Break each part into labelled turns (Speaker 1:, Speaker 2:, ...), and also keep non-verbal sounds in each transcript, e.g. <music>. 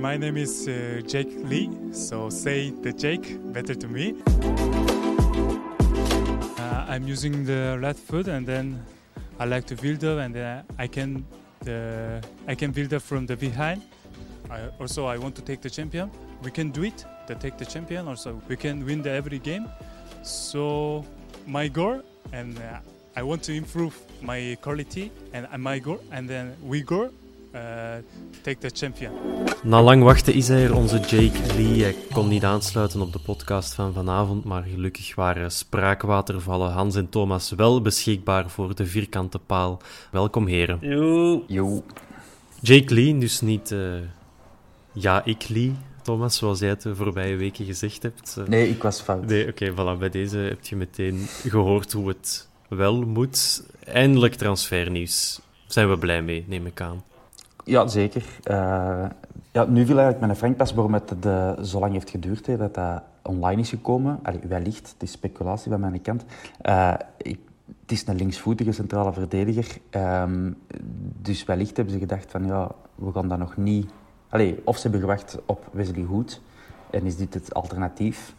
Speaker 1: My name is uh, Jake Lee, so say the Jake better to me. Uh, I'm using the left foot and then I like to build up and then I can the I can build up from the behind. I, also I want to take the champion. We can do it to take the champion also. We can win the every game. So my goal and uh, I want to improve my quality and uh, my goal and then we go uh, take the champion.
Speaker 2: Na lang wachten is hij er, onze Jake Lee. Hij kon niet aansluiten op de podcast van vanavond, maar gelukkig waren spraakwatervallen Hans en Thomas wel beschikbaar voor de vierkante paal. Welkom, heren.
Speaker 3: Yo.
Speaker 4: Yo.
Speaker 2: Jake Lee, dus niet eh, ja, ik Lee, Thomas, zoals jij het de voorbije weken gezegd hebt. Eh,
Speaker 3: Nee, ik was fout.
Speaker 2: Nee, oké, voilà. Bij deze heb je meteen gehoord hoe het wel moet. Eindelijk transfernieuws. Zijn we blij mee, neem ik aan.
Speaker 3: Ja, zeker. Eh, ja, nu viel eigenlijk mijn Frank pas waarom het de, zo lang heeft geduurd, hè, dat dat online is gekomen. Allee, wellicht, het is speculatie van mijn kant. Eh, ik, het is een linksvoetige centrale verdediger. Ehm, dus wellicht hebben ze gedacht van, ja, we gaan dat nog niet... Allee, of ze hebben gewacht op Wesley Hoed en is dit het alternatief.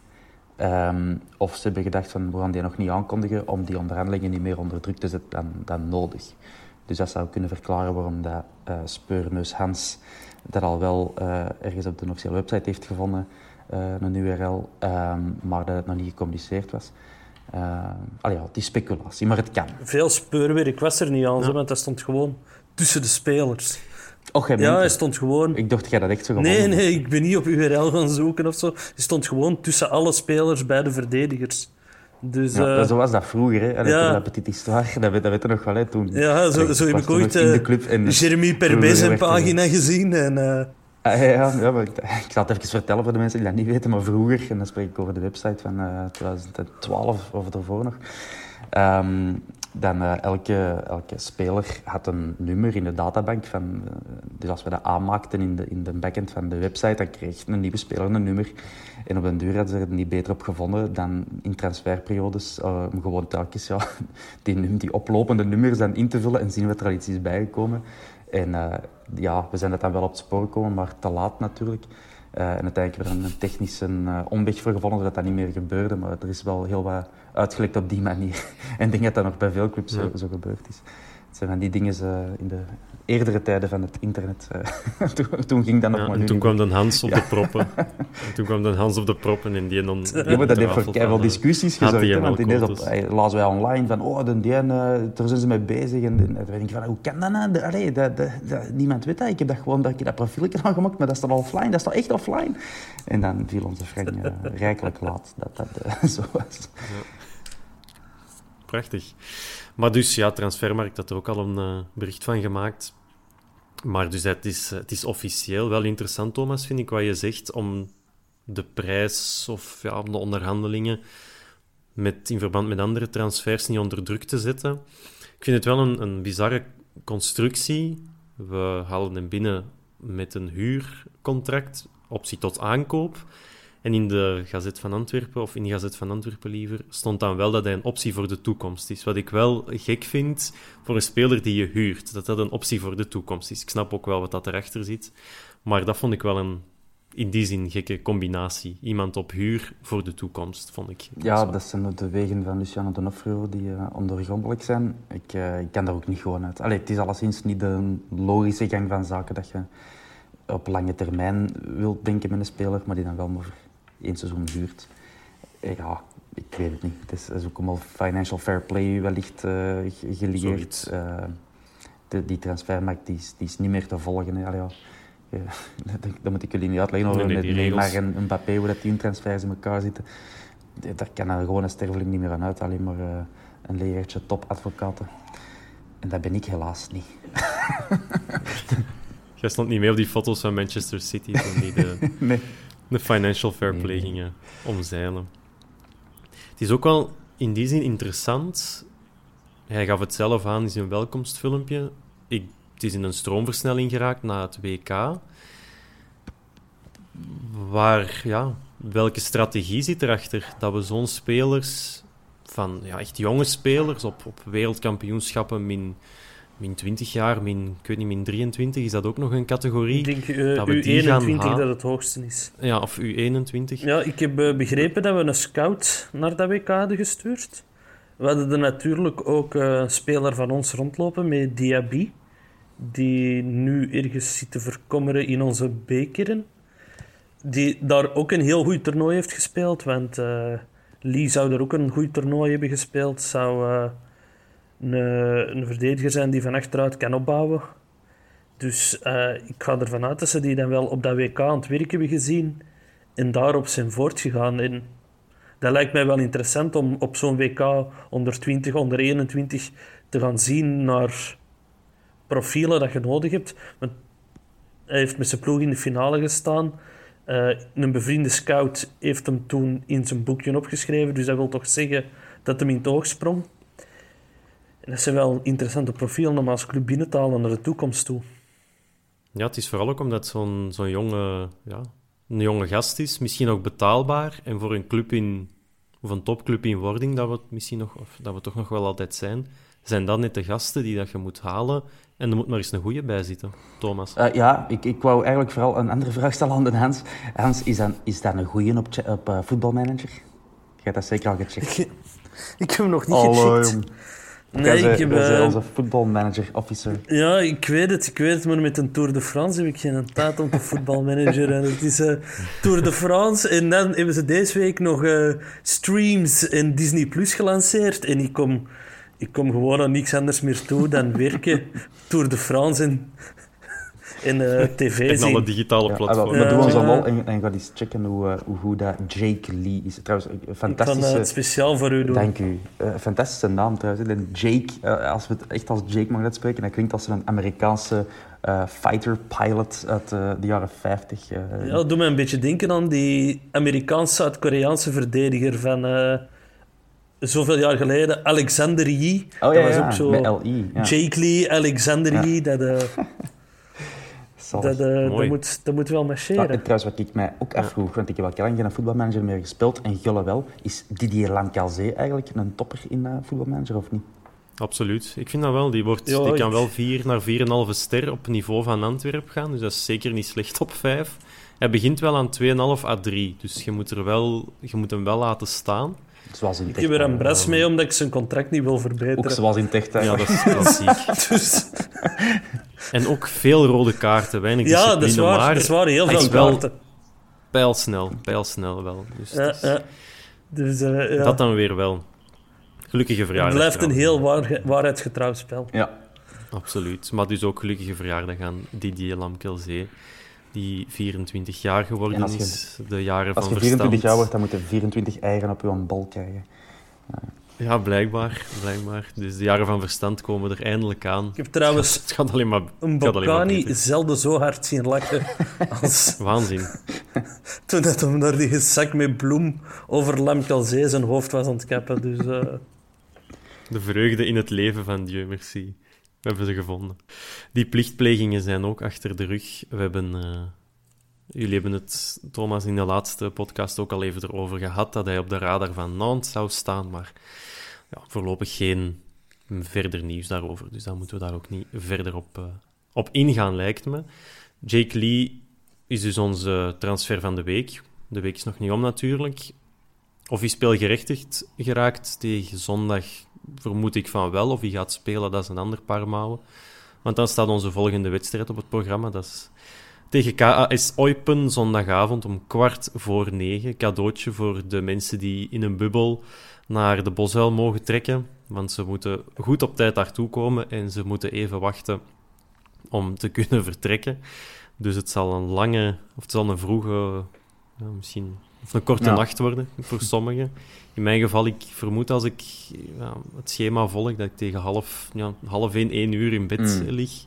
Speaker 3: Ehm, of ze hebben gedacht van, we gaan die nog niet aankondigen om die onderhandelingen niet meer onder druk te zetten dan, dan nodig. Dus dat zou kunnen verklaren waarom dat eh Speurneus Hans dat al wel eh, ergens op de officiële website heeft gevonden, eh, een URL, ehm, maar dat het nog niet gecommuniceerd was. Uh, allee, ja, het is speculatie, maar het kan.
Speaker 5: Veel speurwerk was er niet aan, zo, want dat stond gewoon tussen de spelers.
Speaker 3: Och, jij
Speaker 5: Ja, hij
Speaker 3: het.
Speaker 5: stond gewoon...
Speaker 3: Ik dacht dat jij dat echt zo gevonden
Speaker 5: Nee, nee, ik ben niet op URL gaan zoeken of zo. Hij stond gewoon tussen alle spelers bij de verdedigers. Dus
Speaker 3: Ja,
Speaker 5: eh,
Speaker 3: zo was dat vroeger, hè. Allee,
Speaker 5: ja.
Speaker 3: toen dat Petit Histoire, dat dat weet je nog wel, hè, toen.
Speaker 5: ja, zo,
Speaker 3: Allee,
Speaker 5: zo heb ik ooit
Speaker 3: in de
Speaker 5: eh,
Speaker 3: club en-
Speaker 5: Jeremy Perbez zijn pagina gezien. En, eh,
Speaker 3: Ah, ja, ja, maar ik, ik zal het even vertellen voor de mensen die dat niet weten, maar vroeger, en dan spreek ik over de website van eh 2012 of ervoor nog, ehm, dan eh, elke, elke speler had een nummer in de databank. Van, eh, dus als we dat aanmaakten in de, in de backend van de website, dan kreeg een nieuwe speler een nummer. En op den duur hadden ze er niet beter op gevonden dan in transferperiodes eh, om gewoon telkens ja, <laughs> die, die oplopende nummers dan in te vullen en zien wat er al iets is bijgekomen. En ja, we zijn dat dan wel op het spoor gekomen, maar te laat natuurlijk. En uiteindelijk hebben we er een technische omweg voor gevonden, zodat dat niet meer gebeurde. Maar er is wel heel wat uitgelekt op die manier. <laughs> en ik denk dat dat nog bij veel clubs zo, zo gebeurd is. Het zijn van die dingen eh, in de eerdere tijden van het internet. eh, <laughs> toen, toen ging dat nog
Speaker 2: Ja,
Speaker 3: maar
Speaker 2: en toen kwam dan Hans op
Speaker 3: Ja.
Speaker 2: de proppen. <laughs> En toen kwam dan Hans op de proppen en die dan...
Speaker 3: Ja, maar dat heeft voor veel discussies gezorgd. hè, Want ineens op, eh, lazen wij online van, oh, de DN, eh, daar zijn ze mee bezig. En, en dan denk ik van, hoe kan dat nou? Allee, dat, dat, dat- niemand weet dat. Ik heb dat gewoon dat, ik dat profielje aangemaakt, maar dat staat offline. Dat staat echt offline. En dan viel onze Frank eh, rijkelijk laat dat dat eh, zo was.
Speaker 2: Prachtig. Maar dus, ja, Transfermarkt had er ook al een eh, bericht van gemaakt. Maar dus het is, het is officieel wel interessant, Thomas, vind ik, wat je zegt, om de prijs of ja, om de onderhandelingen met, in verband met andere transfers niet onder druk te zetten. Ik vind het wel een, een bizarre constructie. We halen hem binnen met een huurcontract, optie tot aankoop. En in de Gazet van Antwerpen, of in de Gazet van Antwerpen liever, stond dan wel dat hij een optie voor de toekomst is. Wat ik wel gek vind voor een speler die je huurt, dat dat een optie voor de toekomst is. Ik snap ook wel wat dat erachter zit, maar dat vond ik wel een in die zin gekke combinatie. Iemand op huur voor de toekomst, vond ik.
Speaker 3: Ja, dat zijn de wegen van Luciano Donofrio die uh, ondergrondelijk zijn. Ik, uh, ik kan daar ook niet gewoon uit. Allee, het is alleszins niet de logische gang van zaken dat je op lange termijn wilt denken met een speler, maar die dan wel maar één seizoen huurt. Ja, ik weet het niet. Het is, is ook allemaal financial fair play wellicht uh, geleerd. De, die transfermarkt die is, die is niet meer te volgen. Hè. Allee, ja <laughs> dat moet ik jullie niet uitleggen over nee, nee, Neymar en Mbappé, hoe dat die transfers in elkaar zitten. Daar kan er gewoon een sterveling niet meer aan uit, alleen maar uh, een leertje topadvocaten. En dat ben ik helaas niet. <laughs>
Speaker 2: Jij stond niet mee op die foto's van Manchester City toen die de, <laughs> nee. De <laughs> financial fair play gingen omzeilen. Het is ook wel in die zin interessant. Hij gaf het zelf aan in zijn welkomstfilmpje. Ik het is in een stroomversnelling geraakt na het WK. Waar, ja, welke strategie zit erachter dat we zo'n spelers, van ja, echt jonge spelers op, op wereldkampioenschappen, min, min 20 jaar, min, ik weet niet, min 23, is dat ook nog een categorie? Ik
Speaker 5: denk uh, dat we U21 dat het hoogste is.
Speaker 2: Ja, of U21.
Speaker 5: Ja, ik heb uh, begrepen dat we een scout naar dat WK hadden gestuurd. We hadden er natuurlijk ook uh, een speler van ons rondlopen met Diaby die nu ergens zit te verkommeren in onze bekeren. Die daar ook een heel goed toernooi heeft gespeeld. Want Lee zou er ook een goed toernooi hebben gespeeld. Zou een, een, verdediger zijn die van achteruit kan opbouwen. Dus uh, ik ga ervan uit dat ze die dan wel op dat WK aan het werk hebben gezien. En daarop zijn voortgegaan. En dat lijkt mij wel interessant om op zo'n WK onder 20, onder 21 te gaan zien naar profielen dat je nodig hebt. Hij heeft met zijn ploeg in de finale gestaan. Uh, een bevriende scout heeft hem toen in zijn boekje opgeschreven. Dus dat wil toch zeggen dat hem in het oog sprong. En dat zijn wel interessante profielen om als club binnen te halen naar de toekomst toe.
Speaker 2: Ja, het is vooral ook omdat zo'n zo'n jonge, ja, een jonge gast is. Misschien ook betaalbaar. En voor een club in, of een topclub in wording, dat we, het misschien nog, of dat we toch nog wel altijd zijn, zijn dat net de gasten die dat je moet halen en er moet maar eens een goede bij zitten, Thomas.
Speaker 3: Uh, ja, ik, ik wou eigenlijk vooral een andere vraag stellen aan de Hans. Hans, is dat, is dat een goede op, op uh, voetbalmanager? Je hebt dat zeker al gecheckt.
Speaker 5: Ik, <laughs> ik heb hem nog niet gecheckt.
Speaker 3: Nee, ik heb... Uh, onze voetbalmanager, officer.
Speaker 5: Ja, ik weet het. Ik weet het, maar met een Tour de France heb ik geen tijd om te <laughs> voetbalmanageren. het is uh, Tour de France en dan hebben ze deze week nog uh, streams en Disney Plus gelanceerd. En ik kom ik kom gewoon aan niks anders meer toe dan werken, <laughs> Tour de France en, en uh, <laughs> tv
Speaker 2: en
Speaker 5: zien.
Speaker 2: alle digitale platforms.
Speaker 3: Ja, we doen ons allemaal en, en ga eens checken hoe, uh, hoe goed dat Jake Lee is. Trouwens, een fantastische... Ik
Speaker 5: kan het speciaal voor u doen.
Speaker 3: Dank u. Uh, fantastische naam trouwens. En Jake, als we het echt als Jake mogen uitspreken, dat klinkt als een Amerikaanse fighter pilot uit de jaren 50.
Speaker 5: ja, dat doet me een beetje denken aan die Amerikaans-Zuid-Koreaanse verdediger van zoveel jaar geleden, Alexander Yi.
Speaker 3: Oh, ja, dat was ook zo. Met. Ja.
Speaker 5: Jake Lee, Alexander Yi. Dat, uh, <laughs> dat, uh, dat, moet, dat moet wel marcheren.
Speaker 3: Ja, trouwens, wat ik mij ook afvroeg, want ik heb al lang geen voetbalmanager meer gespeeld en Gulle wel, is Didier Lancalzé eigenlijk een topper in uh, voetbalmanager of niet?
Speaker 2: Absoluut. Ik vind dat wel. Die, wordt, die kan wel 4 naar 4,5 ster op niveau van Antwerpen gaan. Dus dat is zeker niet slecht op 5. Hij begint wel aan 2,5 à 3. Dus je moet, er wel, je moet hem wel laten staan.
Speaker 3: Zoals in
Speaker 5: ik heb er een bres mee omdat ik zijn contract niet wil verbeteren.
Speaker 3: Ook zoals in Techt.
Speaker 2: Ja, dat is, <laughs> dat ziek. dus... En ook veel rode kaarten, weinig
Speaker 5: Ja, dat is waar. Maar dat is waar heel veel kaarten.
Speaker 2: Pijlsnel, pijlsnel wel. Dus,
Speaker 5: ja, ja. Dus, uh, ja.
Speaker 2: Dat dan weer wel. Gelukkige verjaardag.
Speaker 5: Het blijft een heel waar, waarheidsgetrouw spel.
Speaker 3: Ja.
Speaker 2: Absoluut. Maar dus ook gelukkige verjaardag aan Didier Lamkelzee die 24 jaar geworden je, is, de jaren van
Speaker 3: verstand. Als je 24 jaar wordt, dan moet je 24 eigen op je bal krijgen.
Speaker 2: Ja. ja, blijkbaar, blijkbaar. Dus de jaren van verstand komen er eindelijk aan.
Speaker 5: Ik heb trouwens <laughs>
Speaker 2: het gaat alleen maar,
Speaker 5: een Bocani zelden zo hard zien lachen <laughs> als...
Speaker 2: Waanzin. <laughs>
Speaker 5: Toen dat hem daar die zak met bloem over Lamkelzee zijn hoofd was aan het kappen. Dus, uh...
Speaker 2: De vreugde in het leven van Dieu merci. We hebben ze gevonden. Die plichtplegingen zijn ook achter de rug. We hebben... Uh, jullie hebben het, Thomas, in de laatste podcast ook al even erover gehad, dat hij op de radar van Nantes zou staan, maar ja, voorlopig geen verder nieuws daarover. Dus dan moeten we daar ook niet verder op, uh, op ingaan, lijkt me. Jake Lee is dus onze transfer van de week. De week is nog niet om natuurlijk. Of hij speelgerechtigd geraakt tegen zondag, vermoed ik van wel. Of hij gaat spelen, dat is een ander paar mouwen. Want dan staat onze volgende wedstrijd op het programma. Dat is tegen KAS Eupen, zondagavond om kwart voor negen. Cadeautje voor de mensen die in een bubbel naar de Boshuil mogen trekken. Want ze moeten goed op tijd daartoe komen en ze moeten even wachten om te <laughs> kunnen vertrekken. Dus het zal een lange, of het zal een vroege, ja, misschien of een korte nacht worden voor sommigen. In mijn geval, ik vermoed als ik ja, het schema volg, dat ik tegen half, ja, half één, één uur in bed mm. lig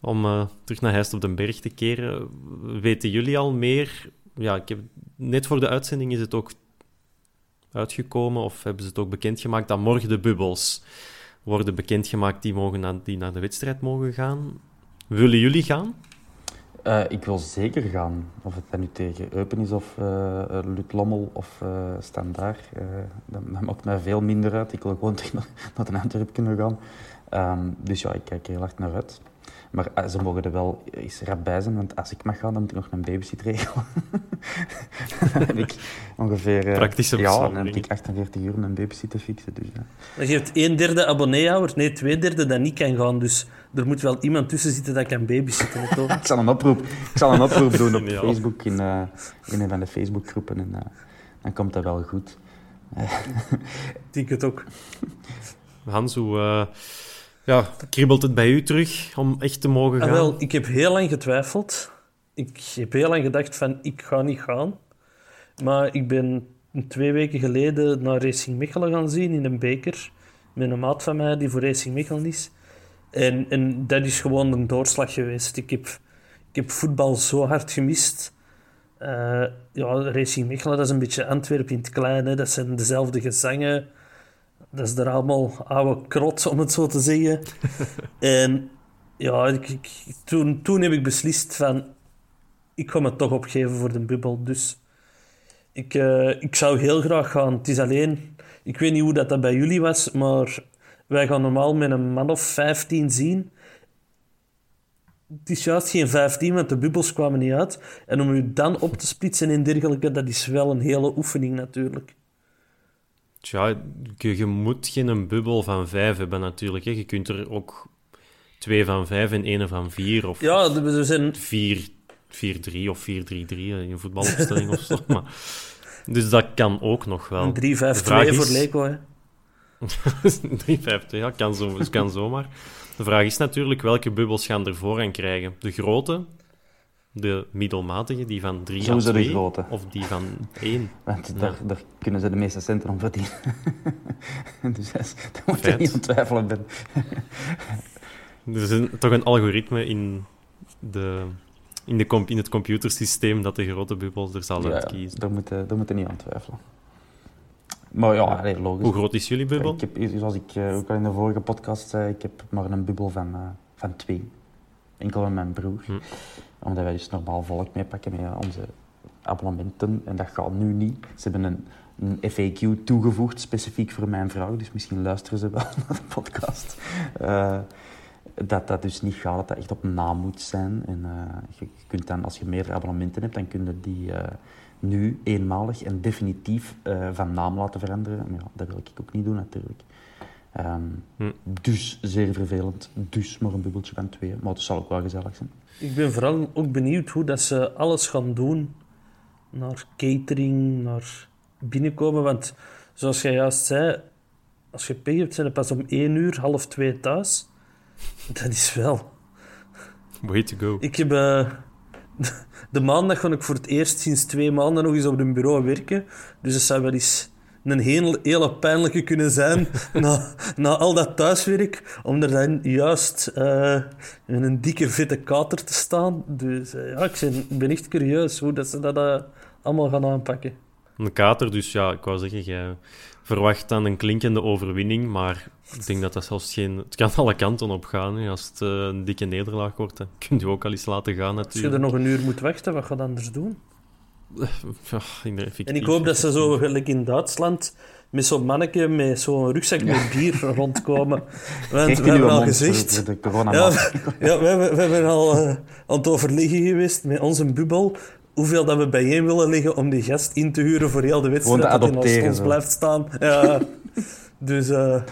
Speaker 2: om uh, terug naar Heist op den Berg te keren. Weten jullie al meer? Ja, ik heb, net voor de uitzending is het ook uitgekomen, of hebben ze het ook bekendgemaakt, dat morgen de bubbels worden bekendgemaakt die, mogen naar, die naar de wedstrijd mogen gaan. Willen jullie gaan?
Speaker 3: Uh, ik wil zeker gaan. Of het nu tegen Eupen is of uh, Luc Lommel of uh, Standaard. dat, dat, maakt mij veel minder uit. Ik wil gewoon <laughs> terug naar, naar de Antwerpen kunnen gaan. Um, dus ja, ik kijk er heel hard naar uit. Maar uh, ze mogen er wel eens rap bij zijn, want als ik mag gaan, dan moet ik nog een babysit regelen. <laughs> dan heb ik ongeveer... Uh,
Speaker 2: Praktische
Speaker 3: Ja, dan heb ik 48 uur een babysit te fixen. Dus, ja.
Speaker 5: Je hebt een derde abonneehouder, nee, twee derde dat niet kan gaan. Dus er moet wel iemand tussen zitten dat kan babysitten. <laughs>
Speaker 3: ik, zal een oproep, ik zal een oproep <laughs> doen op Facebook, in, uh, in een van de Facebookgroepen. En dan komt dat wel goed.
Speaker 5: ik <laughs> denk het ook.
Speaker 2: Hans, hoe... Ja, kriebelt het bij u terug om echt te mogen ah, gaan?
Speaker 5: wel, ik heb heel lang getwijfeld. Ik heb heel lang gedacht van, ik ga niet gaan. Maar ik ben twee weken geleden naar Racing Mechelen gaan zien in een beker. Met een maat van mij die voor Racing Mechelen is. En, en dat is gewoon een doorslag geweest. Ik heb, ik heb voetbal zo hard gemist. Uh, ja, Racing Mechelen, dat is een beetje Antwerpen in het klein. Hè. Dat zijn dezelfde gezangen dat is er allemaal oude krot, om het zo te zeggen. <laughs> en ja, ik, toen, toen heb ik beslist van... Ik ga me toch opgeven voor de bubbel. Dus ik, uh, ik zou heel graag gaan. Het is alleen... Ik weet niet hoe dat, dat bij jullie was, maar wij gaan normaal met een man of 15 zien. Het is juist geen 15, want de bubbels kwamen niet uit. En om u dan op te splitsen en dergelijke, dat is wel een hele oefening natuurlijk.
Speaker 2: Tja, je, moet geen bubbel van vijf hebben natuurlijk. Hè. Je kunt er ook twee van vijf en één van vier. Of
Speaker 5: ja, er zijn...
Speaker 2: Vier, 4-3 of 4-3-3 in een voetbalopstelling of zo. <laughs> Maar, dus dat kan ook nog wel.
Speaker 5: Een 3-5-2 voor Leko, hè?
Speaker 2: 3-5-2, ja, kan, zo, kan zomaar. De vraag is natuurlijk welke bubbels gaan er voorrang krijgen. De grote, de middelmatige, die van 3 à 2, grote. of die van 1.
Speaker 3: Want daar, daar, kunnen ze de meeste centen om verdienen. <laughs> dus daar moet je niet aan twijfelen. Ben. <laughs>
Speaker 2: er is toch een algoritme in, de, in, de, in het computersysteem dat de grote bubbels er zal ja, uitkiezen.
Speaker 3: Daar moet, daar niet aan twijfelen. Maar ja, ja. logisch.
Speaker 2: Hoe groot is jullie bubbel?
Speaker 3: Ik heb, zoals ik uh, ook al in de vorige podcast zei, ik heb maar een bubbel van, uh, van twee. Enkel met mijn broer. Hm omdat wij dus normaal volk meepakken met onze abonnementen. En dat gaat nu niet. Ze hebben een, een FAQ toegevoegd, specifiek voor mijn vrouw. Dus misschien luisteren ze wel <laughs> naar de podcast. Uh, dat dat dus niet gaat, dat dat echt op naam moet zijn. En uh, je, kunt dan, als je meerdere abonnementen hebt, dan kun je die uh, nu eenmalig en definitief van naam laten veranderen. Maar ja, dat wil ik ook niet doen natuurlijk. Um, hm. Dus zeer vervelend. Dus maar een bubbeltje van twee. Maar het zal ook wel gezellig zijn.
Speaker 5: Ik ben vooral ook benieuwd hoe dat ze alles gaan doen naar catering, naar binnenkomen. Want zoals jij juist zei, als je pech hebt, zijn het pas om één uur, half twee thuis. <laughs> Dat is wel...
Speaker 2: Way to go.
Speaker 5: Ik heb... Uh, de maandag ga ik voor het eerst sinds twee maanden nog eens op een bureau werken. Dus dat zou wel eens een heel, hele pijnlijke kunnen zijn <laughs> na, na al dat thuiswerk, om er dan juist uh, in een dikke vette kater te staan. Dus uh, ja, ik ben, ik ben, echt curieus hoe dat ze dat uh, allemaal gaan aanpakken.
Speaker 2: Een kater, dus ja, ik wou zeggen, jij verwacht dan een klinkende overwinning, maar ik denk dat dat zelfs geen... Het kan alle kanten op gaan. Hè. Als het eh, een dikke nederlaag wordt, dan kun je ook al eens laten gaan
Speaker 5: Als je
Speaker 2: natuurlijk.
Speaker 5: er nog een uur moet wachten, wat ga je anders doen? <laughs>
Speaker 2: Ja, effectief.
Speaker 5: En ik hoop dat ze zo, gelijk in Duitsland, met zo'n manneke met zo'n rugzak met bier <laughs> rondkomen. Want we hebben al gezegd...
Speaker 3: de
Speaker 5: Ja, we, <laughs> we, hebben, we hebben al eh, aan het overleggen geweest met onze bubbel hoeveel dat we bijeen willen liggen om die gast in te huren voor heel de wedstrijd. Dat hij ons blijft staan. Ja. <laughs> dus eh,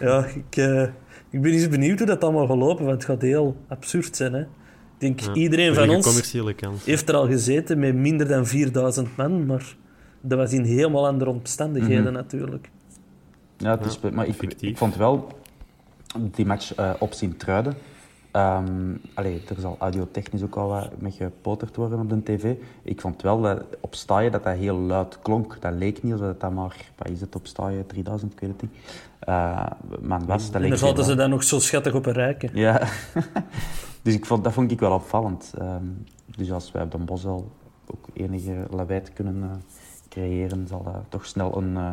Speaker 5: ja, ik, eh, ik ben eens benieuwd hoe dat allemaal gaat lopen, want het gaat heel absurd zijn. Hè? Ik denk,
Speaker 2: Ja,
Speaker 5: iedereen
Speaker 2: er
Speaker 5: van ons
Speaker 2: commerciële kans.
Speaker 5: heeft er al gezeten met minder dan 4000 man, maar dat was in helemaal andere omstandigheden
Speaker 3: Mhm.
Speaker 5: natuurlijk.
Speaker 3: Ja, het is, maar ik, vond wel die match eh op Sint-Truiden. Ehm, allee, er zal audiotechnisch ook al wat mee gepoterd worden op de tv. Ik vond wel dat op staaien dat dat heel luid klonk. Dat leek niet alsof dat maar, wat is het op staaien, 3000, ik weet het niet. Eh, maar was, dat
Speaker 5: En
Speaker 3: leek
Speaker 5: daar
Speaker 3: heel
Speaker 5: zaten ze dan nog zo schattig op een rijken.
Speaker 3: Ja, <laughs> dus ik vond, dat vond ik wel opvallend. Ehm, dus als wij op Den Bosch al ook enige lawaai kunnen eh, creëren, zal dat toch snel een, eh,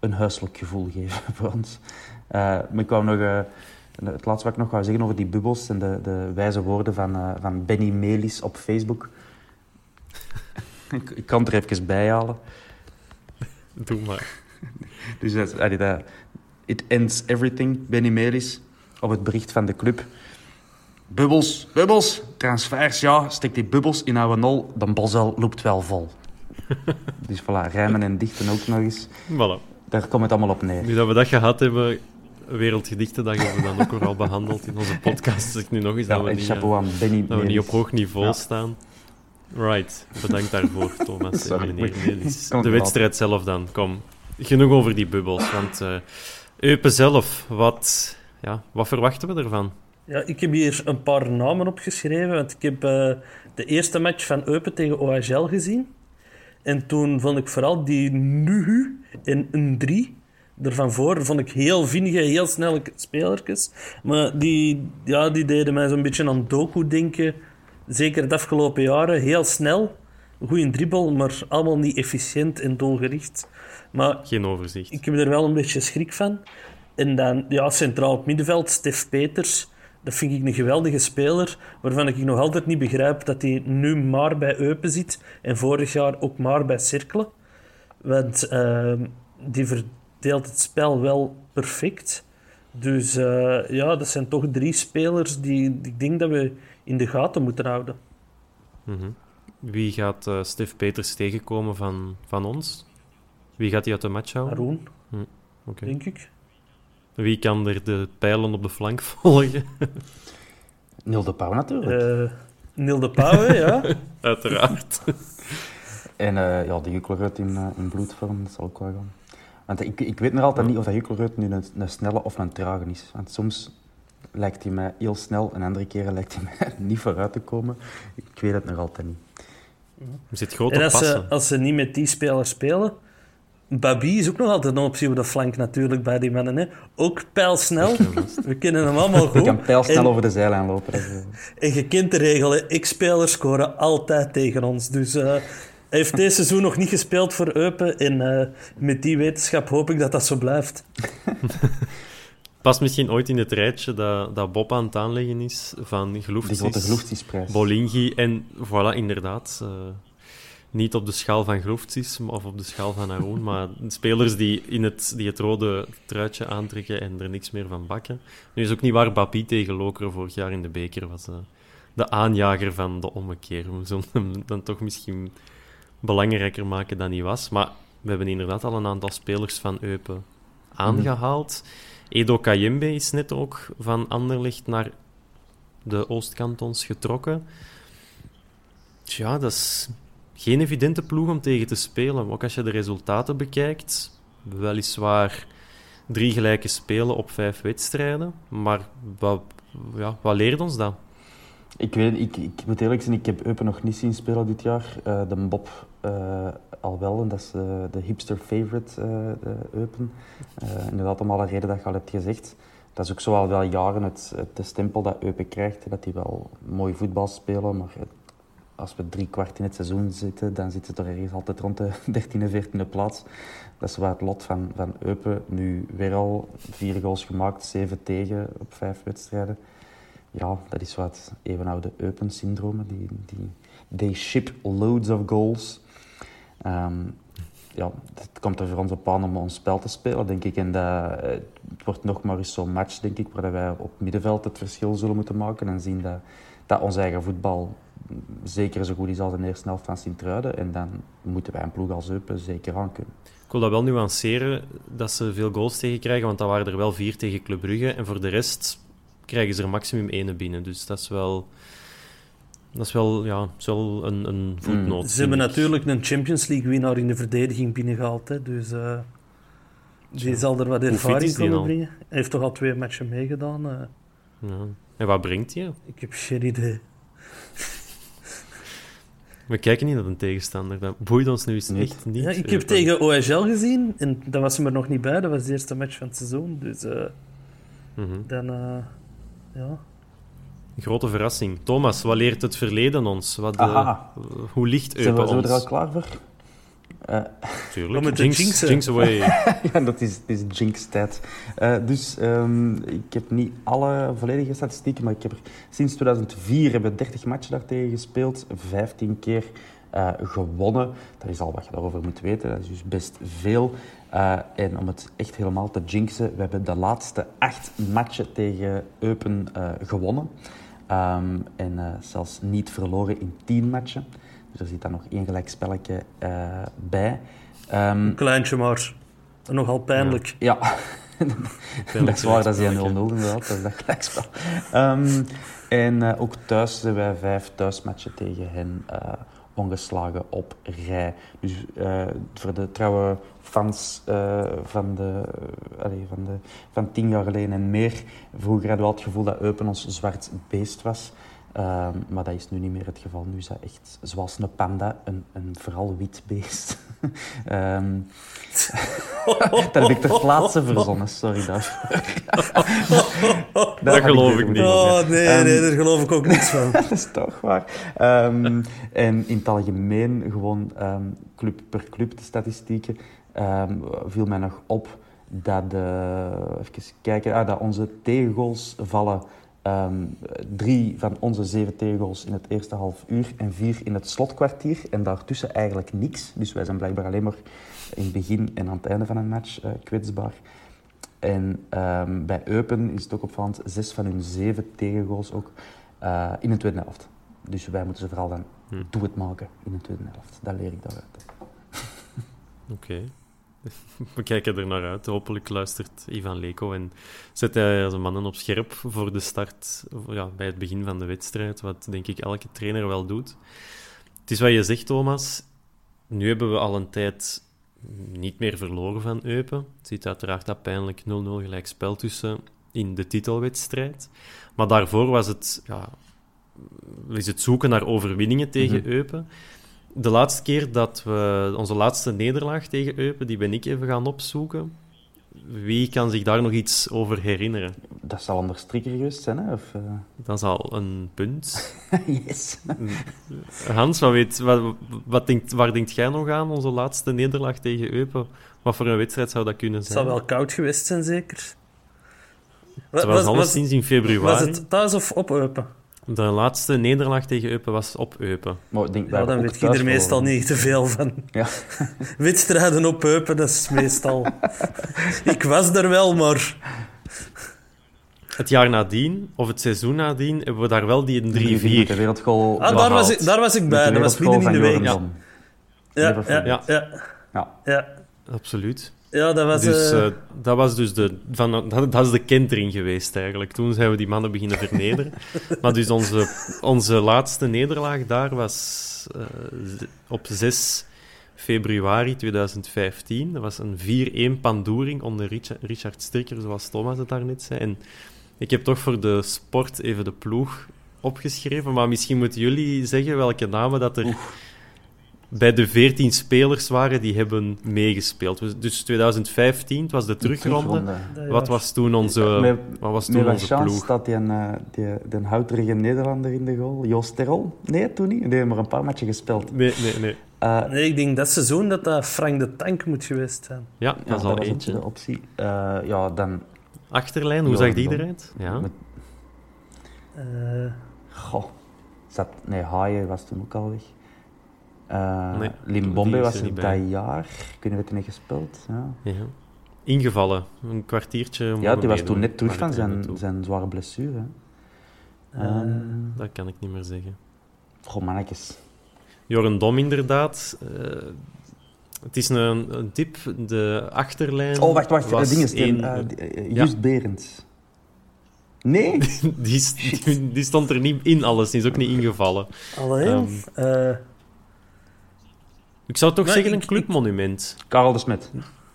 Speaker 3: een huiselijk gevoel geven <laughs> voor ons. Maar ik wou nog, het laatste wat ik nog wou zeggen over die bubbels en de, de wijze woorden van, eh, van Benny Melis op Facebook. <laughs> ik, ik kan het er even bij halen.
Speaker 2: Doe maar.
Speaker 3: Dus dat, allee, dat, it ends everything, Benny Melis, op het bericht van de club. Bubbels, bubbels, transfers, ja, stek die bubbels in oude nol, de bosel loopt wel vol. <laughs> dus voilà, rijmen en dichten ook nog eens.
Speaker 2: Voilà.
Speaker 3: Daar komt het allemaal op neer.
Speaker 2: Nu dat we dat gehad hebben, Wereldgedichtendag hebben we dan ook al behandeld in onze podcast. Zeg ik nu nog eens
Speaker 3: Ja,
Speaker 2: dat we
Speaker 3: en
Speaker 2: niet,
Speaker 3: chapeau
Speaker 2: eh,
Speaker 3: aan Benny
Speaker 2: dat we niet op hoog niveau
Speaker 3: Ja.
Speaker 2: staan. Right, bedankt daarvoor, <laughs> Thomas en meneer De wedstrijd zelf dan, kom. Genoeg over die bubbels, want eh Eupen zelf, wat, ja, wat verwachten we ervan?
Speaker 5: Ja, ik heb hier een paar namen opgeschreven, want ik heb eh, de eerste match van Eupen tegen OHL gezien. En toen vond ik vooral die Nuhu en een 3 ervan voor, vond ik heel vinnige, heel snelle spelertjes. Maar die, ja, die deden mij zo'n beetje aan Doku denken. Zeker de afgelopen jaren. Heel snel, goede dribbel, maar allemaal niet efficiënt en doelgericht. Maar
Speaker 2: Geen overzicht.
Speaker 5: ik heb er wel een beetje schrik van. En dan, ja, centraal op middenveld, Stef Peters. Dat vind ik een geweldige speler, waarvan ik nog altijd niet begrijp dat hij nu maar bij Eupen zit en vorig jaar ook maar bij Cerkelen. Want ehm, die verdeelt het spel wel perfect. Dus eh, ja, dat zijn toch drie spelers die, die ik denk dat we in de gaten moeten houden.
Speaker 2: Mhm. Wie gaat eh Stef Peters tegenkomen van, van ons? Wie gaat hij uit de match houden?
Speaker 5: Haroon,
Speaker 2: Oké.
Speaker 5: denk ik.
Speaker 2: Wie kan er de pijlen op de flank <laughs> volgen?
Speaker 3: Neil de Pauw natuurlijk.
Speaker 5: Eh Neil de Pauwe, ja. <laughs>
Speaker 2: Uiteraard.
Speaker 3: En eh, ja, de Jukkelruit in, in bloedvorm, dat zal ook wel gaan. Want ik, ik weet nog altijd niet of dat Jukkelruit nu een, een snelle of een trage is. Want soms lijkt hij mij heel snel en andere keren lijkt hij <laughs> mij niet vooruit te komen. Ik weet het nog altijd niet.
Speaker 2: Er zit groot
Speaker 5: En
Speaker 2: op
Speaker 5: als ze, als ze niet met die spelers spelen... Babi is ook nog altijd een optie op de flank natuurlijk bij die mannen. Hè. Ook pijlsnel. We kennen hem allemaal <laughs>
Speaker 3: Je
Speaker 5: goed.
Speaker 3: kan pijlsnel
Speaker 5: en,
Speaker 3: over de zijlijn lopen.
Speaker 5: En je kent de regel. X-spelers scoren altijd tegen ons. Dus eh, heeft deze seizoen nog niet gespeeld voor Eupen. En eh, met die wetenschap hoop ik dat dat zo blijft. <laughs>
Speaker 2: Past misschien ooit in het rijtje dat, dat Bob aan het aanleggen is van
Speaker 3: die
Speaker 2: Gloeftis. Bolingi en voilà, inderdaad. eh, niet op de schaal van Gloeftis of op de schaal van Haroon, maar spelers die, in het, die het rode truitje aantrekken en er niks meer van bakken. Nu is ook niet waar Bapi tegen Lokeren vorig jaar in de beker was. eh, de aanjager van de ommekeer. We zullen hem dan toch misschien belangrijker maken dan hij was. Maar we hebben inderdaad al een aantal spelers van Eupen aangehaald. Edo Kayembe is net ook van Anderlecht naar de Oostkantons getrokken. Tja, dat is geen evidente ploeg om tegen te spelen. Ook als je de resultaten bekijkt. Weliswaar drie gelijke spelen op vijf wedstrijden. Maar wat, ja, wat leert ons dat?
Speaker 3: Ik, weet, ik, ik moet eerlijk zijn, ik heb Eupen nog niet zien spelen dit jaar. Eh, de Bob eh, al wel, en dat is eh, de hipster favorite, Eupen. Inderdaad, om alle reden dat je al hebt gezegd. Dat is ook zo al wel jaren het, het stempel dat Eupen krijgt, dat die wel mooi voetbal spelen, maar als we drie kwart in het seizoen zitten, dan zitten we toch ergens altijd rond de <laughs> 13e, 14e plaats. Dat is wel het lot van, van Eupen. Nu weer al vier goals gemaakt, zeven tegen op vijf wedstrijden. Ja, dat is wat eeuwenoude Eupen-syndromen. Die, die, they ship loads of goals. Ehm, ja, het komt er voor ons op aan om ons spel te spelen, denk ik. En dat, het wordt nog maar eens zo'n match, denk ik, waar wij op middenveld het verschil zullen moeten maken en zien dat, dat ons eigen voetbal zeker zo goed is als de eerste helft van Sint-Truiden. En dan moeten wij een ploeg als Eupen zeker aan kunnen.
Speaker 2: Ik wil dat wel nuanceren, dat ze veel goals tegen krijgen, want dat waren er wel vier tegen Club Brugge. En voor de rest krijgen ze er maximum één binnen. Dus dat is wel... Dat is wel, ja, is wel een, een voetnoot.
Speaker 5: Mm. Ze hebben natuurlijk een Champions League winnaar in de verdediging binnengehaald. Hè, dus uh, die zal er wat ervaring kunnen brengen. Hij heeft toch al twee matchen meegedaan. Uh.
Speaker 2: Ja. En wat brengt hij?
Speaker 5: Ik heb geen idee.
Speaker 2: We kijken niet naar een tegenstander. Dat boeit ons nu eens echt niet.
Speaker 5: Ja, ik heb tegen OHL gezien en dat was hem er nog niet bij. Dat was de eerste match van het seizoen. Dus uh, mm -hmm. dan, ja...
Speaker 2: Grote verrassing. Thomas, wat leert het verleden ons? Wat, uh, hoe ligt Eupen
Speaker 3: Zijn we,
Speaker 2: ons?
Speaker 3: er al klaar voor?
Speaker 2: Uh, Tuurlijk. Jinx,
Speaker 5: jinx,
Speaker 2: jinx away. <laughs>
Speaker 3: ja, dat is, dat is jinx-tijd. Uh, dus um, ik heb niet alle volledige statistieken, maar ik heb er, sinds 2004 hebben we 30 matchen daartegen gespeeld, 15 keer uh, gewonnen. Daar is al wat je daarover moet weten, dat is dus best veel. Uh, en om het echt helemaal te jinxen, we hebben de laatste acht matchen tegen Eupen uh, gewonnen. Um, en uh, zelfs niet verloren in tien matchen. Dus er zit dan nog één gelijk spelletje bij. Um,
Speaker 5: Een kleintje maar. Nogal pijnlijk.
Speaker 3: Ja. ja. <laughs> dat is waar, dat is 0-0 inderdaad. Dat is dat gelijkspel. Um, en ook thuis hebben wij vijf thuismatchen tegen hen ongeslagen op rij. Dus uh, voor de trouwe fans uh, van, de, uh, allez, van, de, van tien jaar geleden en meer, vroeger hadden we al het gevoel dat Eupen ons zwart beest was. Uh, maar dat is nu niet meer het geval. Nu is dat echt, zoals een panda, een, een vooral wit beest. um, <laughs> <laughs> dat heb ik ter plaatse verzonnen, sorry <laughs> daarvoor.
Speaker 2: dat, dat geloof ik niet.
Speaker 5: Oh, nee, um, nee, daar geloof ik ook niks van.
Speaker 3: dat is toch waar. Um, en in het algemeen, gewoon club per club, de statistieken, viel mij nog op dat, de, even kijken, ah, dat onze tegengoals vallen Um, drie van onze zeven tegengoals in het eerste half uur en vier in het slotkwartier. En daartussen eigenlijk niks. Dus wij zijn blijkbaar alleen maar in het begin en aan het einde van een match uh, kwetsbaar. En um, bij Eupen is het ook opvallend, zes van hun zeven tegengoals ook uh, in de tweede helft. Dus wij moeten ze vooral dan hm. doe het maken in de tweede helft. Dat leer ik daaruit.
Speaker 2: Oké. Okay. <laughs> We kijken er naar uit. Hopelijk luistert Ivan Leko en zet hij zijn mannen op scherp voor de start, ja, bij het begin van de wedstrijd, wat denk ik elke trainer wel doet. Het is wat je zegt, Thomas. Nu hebben we al een tijd niet meer verloren van Eupen. Het zit uiteraard dat pijnlijk 0-0 gelijk spel tussen in de titelwedstrijd. Maar daarvoor was het, ja, is het zoeken naar overwinningen tegen mm -hmm. Eupen de laatste keer dat we onze laatste nederlaag tegen Eupen, die ben ik even gaan opzoeken. Wie kan zich daar nog iets over herinneren?
Speaker 3: Dat zal anders Strikker geweest zijn, hè? Of, uh...
Speaker 2: Dat is al een punt. <laughs>
Speaker 3: yes. <laughs>
Speaker 2: Hans, wat weet, wat, wat denkt, waar denkt jij nog aan, onze laatste nederlaag tegen Eupen? Wat voor een wedstrijd zou dat kunnen zijn?
Speaker 5: Het zou wel koud geweest zijn, zeker.
Speaker 2: Het was, was alleszins in februari.
Speaker 5: Was het thuis of op Eupen?
Speaker 2: De laatste nederlaag tegen Eupen was op Eupen.
Speaker 3: Maar denk,
Speaker 5: ja, dan weet je er meestal niet te veel van.
Speaker 3: Ja. <laughs>
Speaker 5: Wedstrijden op Eupen, dat is meestal... <laughs> ik was er wel, maar...
Speaker 2: Het jaar nadien, of het seizoen nadien, hebben we daar wel die 3-4.
Speaker 3: De wereldgoal
Speaker 5: ah, daar, was ik, daar was ik bij, dat was midden in de week.
Speaker 3: Ja.
Speaker 5: Ja, ja, ja,
Speaker 3: ja.
Speaker 5: ja.
Speaker 2: Absoluut.
Speaker 5: Ja, dat was...
Speaker 2: Dus,
Speaker 5: uh...
Speaker 2: uh, dat was dus de... Van, dat, dat is de kentering geweest, eigenlijk. Toen zijn we die mannen beginnen vernederen. <laughs> maar dus onze, onze laatste nederlaag daar was uh, op 6 februari 2015. Dat was een 4-1 pandoering onder Richard, Richard Strikker, zoals Thomas het daarnet zei. En ik heb toch voor de sport even de ploeg opgeschreven. Maar misschien moeten jullie zeggen welke namen dat er... Oef bij de 14 spelers waren die hebben meegespeeld. Dus 2015, het was de terugronde.
Speaker 3: terugronde.
Speaker 2: Wat was toen onze,
Speaker 3: Met-
Speaker 2: wat was toen onze
Speaker 3: chance
Speaker 2: ploeg?
Speaker 3: staat die, een, eh, die, die houterige Nederlander in de goal. Joost Terol? Nee, toen niet. Die heeft maar een paar matchen gespeeld.
Speaker 2: Nee, nee, nee.
Speaker 3: Eh,
Speaker 5: Nee, ik denk dat seizoen dat dat Frank de Tank moet geweest zijn.
Speaker 2: Ja,
Speaker 3: ja,
Speaker 2: dat is al eentje.
Speaker 3: de optie. Eh, ja, dan...
Speaker 2: Achterlijn, hoe
Speaker 3: Ja,
Speaker 2: zag die eruit? Ja.
Speaker 3: Met,
Speaker 5: Eh,
Speaker 3: goh. Zat, nee, Haaien was toen ook al weg. Eh
Speaker 2: Nee,
Speaker 3: Limbombe was
Speaker 2: er
Speaker 3: dat jaar. Kunnen we het niet gespeeld? Ja,
Speaker 2: Ja. Ingevallen, een kwartiertje.
Speaker 3: ja die was toen net terug van zijn, zijn zware blessure.
Speaker 5: Eh,
Speaker 3: Ehm,
Speaker 2: Dat kan ik niet meer zeggen.
Speaker 3: goh, mannetjes.
Speaker 2: Joren Dom, inderdaad. Eh, het is een, een tip. De achterlijn.
Speaker 3: Oh, wacht, wacht.
Speaker 2: was
Speaker 3: ding is uh, uh,
Speaker 2: Ja.
Speaker 3: Just Berends. Nee? <laughs>
Speaker 2: die, die, die stond er niet in, alles. Die is ook niet ingevallen.
Speaker 5: alleen.
Speaker 2: Ehm,
Speaker 5: eh,
Speaker 2: Ik zou toch
Speaker 5: Maar
Speaker 2: zeggen
Speaker 5: ik-
Speaker 2: een clubmonument.
Speaker 3: Karel de Smet.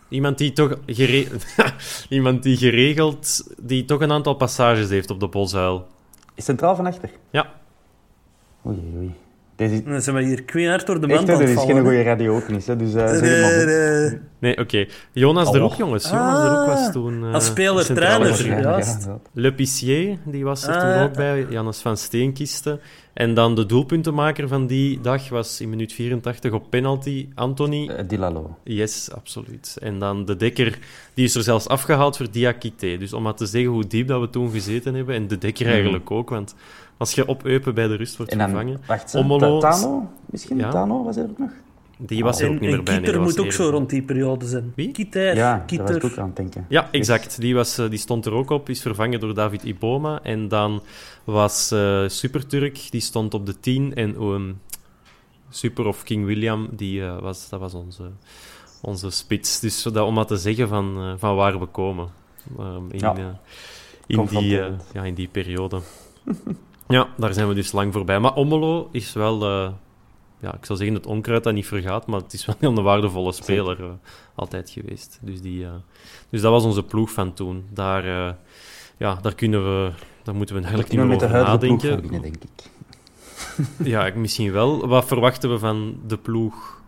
Speaker 2: Iemand die toch gere- <laughs> Iemand die geregeld, die toch een aantal passages heeft op de Bosuil.
Speaker 3: Centraal van achter.
Speaker 2: Ja,
Speaker 3: Oei, oei. Deze is,
Speaker 5: dan zijn we hier kwijt door de
Speaker 3: echt,
Speaker 5: aan
Speaker 3: dit
Speaker 5: het
Speaker 3: is geen goede radio ook niet. Hè, dus uh,
Speaker 2: nee, oké. Jonas de. Roek, jongens. Jonas de Roek was toen... eh,
Speaker 5: Als speler, trainer, ja.
Speaker 2: Le Pissier, die was er toen
Speaker 5: Ah.
Speaker 2: ook bij. Jannes van Steenkisten. En dan de doelpuntenmaker van die dag was in minuut 84 op penalty Anthony.
Speaker 3: Eh, Dilalo.
Speaker 2: Yes, absoluut. En dan de dekker, die is er zelfs afgehaald voor Diakité. Dus om maar te zeggen hoe diep dat we toen gezeten hebben. En de dekker
Speaker 3: Mhm.
Speaker 2: eigenlijk ook, want als je op Eupen bij de rust wordt
Speaker 3: En dan,
Speaker 2: vervangen...
Speaker 3: wacht, Ta- Tano? Misschien?
Speaker 2: Ja.
Speaker 3: Tano was er ook nog?
Speaker 2: Die was er
Speaker 5: En,
Speaker 2: ook niet meer
Speaker 5: en
Speaker 2: bij.
Speaker 5: Kieter moet ook zo rond die periode zijn.
Speaker 2: Wie?
Speaker 5: Kieter,
Speaker 3: ja, daar was
Speaker 5: Kieter.
Speaker 3: ik ook aan het denken.
Speaker 2: Ja, exact. Die, was, eh, die stond er ook op, is vervangen door David Iboma. En dan was eh Superturk, die stond op de 10. En ehm, Super of King William, die, eh, was, dat was onze, onze spits. Dus dat, om maar te zeggen van, eh, van waar we komen. Ehm, in,
Speaker 3: Ja.
Speaker 2: in, die, ja, in die periode. <laughs> ja, daar zijn we dus lang voorbij. Maar Omelo is wel... ja, ik zou zeggen het onkruid dat niet vergaat, maar het is wel <laughs> een waardevolle speler eh, altijd geweest. Dus, die, eh, dus dat was onze ploeg van toen. Daar, eh, ja, daar kunnen we... Daar moeten we eigenlijk niet meer
Speaker 3: met de
Speaker 2: over nadenken.
Speaker 3: denk ik. <laughs>
Speaker 2: Ja, misschien wel. Wat verwachten we van de ploeg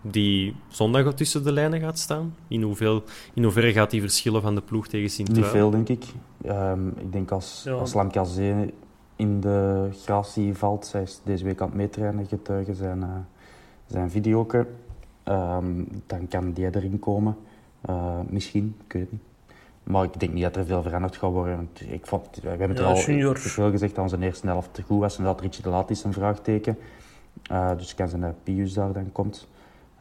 Speaker 2: die zondag tussen de lijnen gaat staan? In, hoeveel, in hoeverre gaat die verschillen van de ploeg tegen
Speaker 3: Niet
Speaker 2: Sint-Truiden?
Speaker 3: veel, denk ik. Ehm, ik denk als,
Speaker 5: Ja.
Speaker 3: als Lamkazé in de gratie valt, zij is deze week aan het meetrainen, getuigen zijn, eh zijn videoke, Ehm, dan kan die erin komen. Eh, misschien, ik weet het niet. Maar ik denk niet dat er veel veranderd gaat worden. want Ik vond, we hebben het
Speaker 5: Ja,
Speaker 3: er al
Speaker 5: junior.
Speaker 3: veel gezegd dat onze eerste helft te goed was en dat Richie de Laat is een vraagteken. Eh, dus kan zijn dat Pius daar dan komt.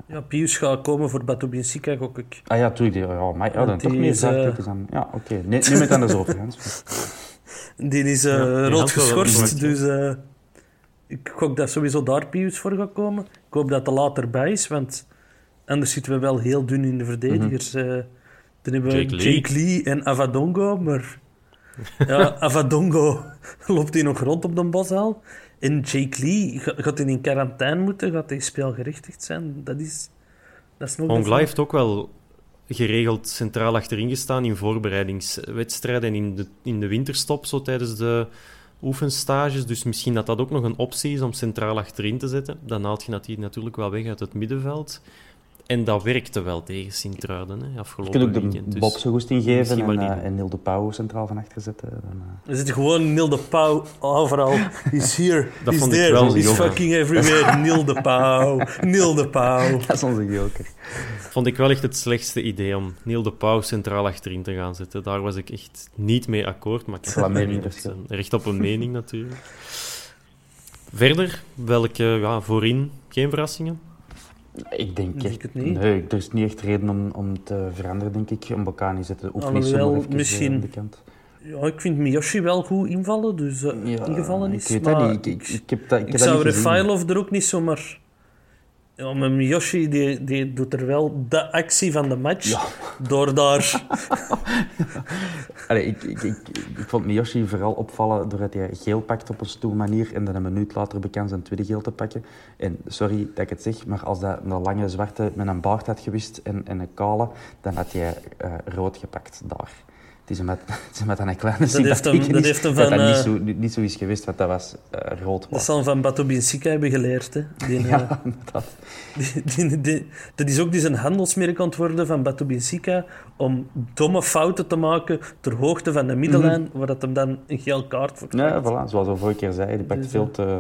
Speaker 5: Ja, Pius gaat komen voor Batoubin Sika, gok ik.
Speaker 3: Ah ja, tuurlijk. Ja, maar ja, dan toch meer vraagtekens aan. Ja, oké. Nee, neem het anders over, Hans. <laughs>
Speaker 5: Die is eh
Speaker 2: Ja, die
Speaker 5: rood geschorst, dus eh, ik hoop dat sowieso daar Pius voor gaat komen. Ik hoop dat de later bij is, want anders zitten we wel heel dun in de verdedigers. eh dan hebben we
Speaker 2: Jake
Speaker 5: Jake
Speaker 2: Lee.
Speaker 5: Lee. en Avadongo, maar ja, <laughs> Avadongo <laughs> loopt hij nog rond op de boshal. En Jake Lee, ga- gaat hij in quarantaine moeten? Gaat hij speelgerechtigd zijn? Dat is, dat is nog
Speaker 2: heeft ook wel geregeld centraal achterin gestaan in voorbereidingswedstrijden en in de, in de winterstop, zo tijdens de oefenstages. Dus misschien dat dat ook nog een optie is om centraal achterin te zetten. Dan haalt je natuurlijk wel weg uit het middenveld. En dat werkte wel tegen Sint-Truiden hè,
Speaker 3: Je
Speaker 2: afgelopen
Speaker 3: kunt ook de
Speaker 2: weekend. Dus
Speaker 3: Bob zijn goesting geven
Speaker 2: misschien
Speaker 3: en,
Speaker 2: niet
Speaker 3: eh, en Neil de Pauw centraal van achter zetten. Dan, eh.
Speaker 5: Er zit gewoon Neil de Pauw overal. He's here, <laughs>
Speaker 2: Dat
Speaker 5: he's
Speaker 2: vond ik
Speaker 5: there,
Speaker 2: wel
Speaker 5: he's
Speaker 2: jammer.
Speaker 5: fucking everywhere. <laughs> Neil de Pauw, Neil de Pauw. <laughs>
Speaker 3: Dat is onze joker.
Speaker 2: Vond ik wel echt het slechtste idee om Neil de Pauw centraal achterin te gaan zetten. Daar was ik echt niet mee akkoord. Maar ik
Speaker 3: is
Speaker 2: heb
Speaker 3: meningsverschil.
Speaker 2: een recht op een mening natuurlijk. Verder, welke ja, voorin geen verrassingen?
Speaker 3: Ik denk echt...
Speaker 5: het niet.
Speaker 3: Nee, er is niet echt reden om, om te veranderen, denk ik. Om Bocani zetten de oefening even
Speaker 5: misschien-
Speaker 3: aan de kant.
Speaker 5: Ja, ik vind Miyoshi wel goed invallen, dus eh
Speaker 3: Ja,
Speaker 5: ingevallen
Speaker 3: ik
Speaker 5: is.
Speaker 3: weet
Speaker 5: maar
Speaker 3: dat niet. Ik, ik, ik heb dat, ik
Speaker 5: ik
Speaker 3: heb
Speaker 5: zou. Refailov er ook niet zomaar... Ja, maar Miyoshi die, die doet er wel de actie van de match.
Speaker 3: Ja.
Speaker 5: Door daar... <laughs>
Speaker 3: Allee, ik, ik, ik, ik vond Miyoshi vooral opvallen doordat hij geel pakt op een stoel manier en dan een minuut later bekend zijn tweede geel te pakken. En sorry dat ik het zeg, maar als dat een lange zwarte met een baard had gewist en, en een kale, dan had hij eh, rood gepakt daar. <laughs> Het is het is met een kleine
Speaker 5: Dat heeft hem, dat heeft hem van...
Speaker 3: dat dat
Speaker 5: eh,
Speaker 3: niet, zo, niet, niet zo is geweest, want dat was uh, rood.
Speaker 5: Dat zal van Bato Binsika hebben geleerd. Hè. Die, <laughs>
Speaker 3: Ja,
Speaker 5: eh,
Speaker 3: inderdaad.
Speaker 5: die, die, die- dat is ook dus een handelsmerk aan het worden van Bato Binsika om domme fouten te maken ter hoogte van de middenlijn, waar dat hem dan een geel kaart voor
Speaker 3: Ja,
Speaker 5: krijgt.
Speaker 3: voilà, zoals we vorige keer zeiden, die pakt
Speaker 5: Dus,
Speaker 3: veel te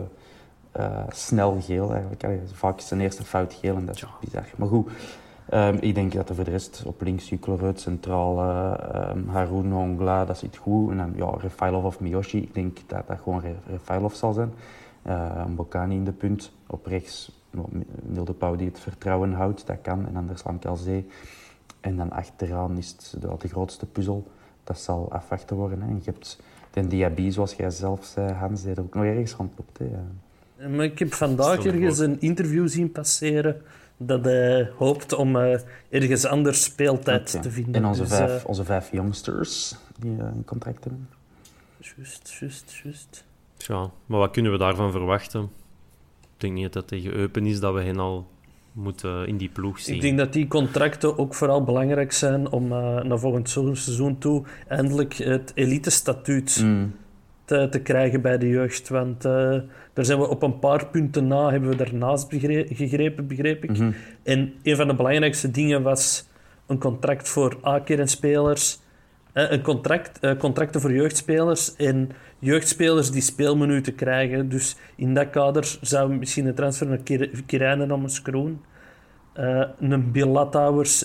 Speaker 3: eh, snel geel eigenlijk. Allee, vaak is zijn eerste fout geel en dat is bizar. Maar goed, ehm, ik denk dat er voor de rest op links Juklerud, centraal ehm, Haroun Hongla, dat zit goed. En dan ja, Refailov of Miyoshi, ik denk dat dat gewoon Re- Refailov zal zijn. Eh Mbokani in de punt. Op rechts Milde Pauw die het vertrouwen houdt, dat kan. En anders Lamkelzee. En dan achteraan is het de, de grootste puzzel. Dat zal afwachten worden. Hè. En je hebt de Diaby, zoals jij zelf zei, Hans, die er ook nog ergens rondloopt. Hè.
Speaker 5: Maar ik heb vandaag ergens een interview zien passeren dat hij hoopt om eh, ergens anders speeltijd te vinden.
Speaker 3: En onze,
Speaker 5: Dus,
Speaker 3: vijf,
Speaker 5: eh,
Speaker 3: onze vijf youngsters die eh, een contract hebben.
Speaker 5: Juist, juist, juist.
Speaker 2: Ja, maar wat kunnen we daarvan verwachten? Ik denk niet dat dat tegen Eupen is dat we hen al moeten in die ploeg zien.
Speaker 5: Ik denk dat die contracten ook vooral belangrijk zijn om eh, naar volgend se- seizoen toe eindelijk het elite-statuut
Speaker 3: Mm.
Speaker 5: Te, te krijgen bij de jeugd. Want eh, daar zijn we op een paar punten na, hebben we daarnaast begre- gegrepen, begreep ik.
Speaker 3: Mhm.
Speaker 5: En een van de belangrijkste dingen was een contract voor A-kernspelers. Eh, een contract, eh, contracten voor jeugdspelers en jeugdspelers die speelminuten krijgen. Dus in dat kader zou misschien een transfer naar Kir- Kirijnen naar Kroon. Eh, een Bill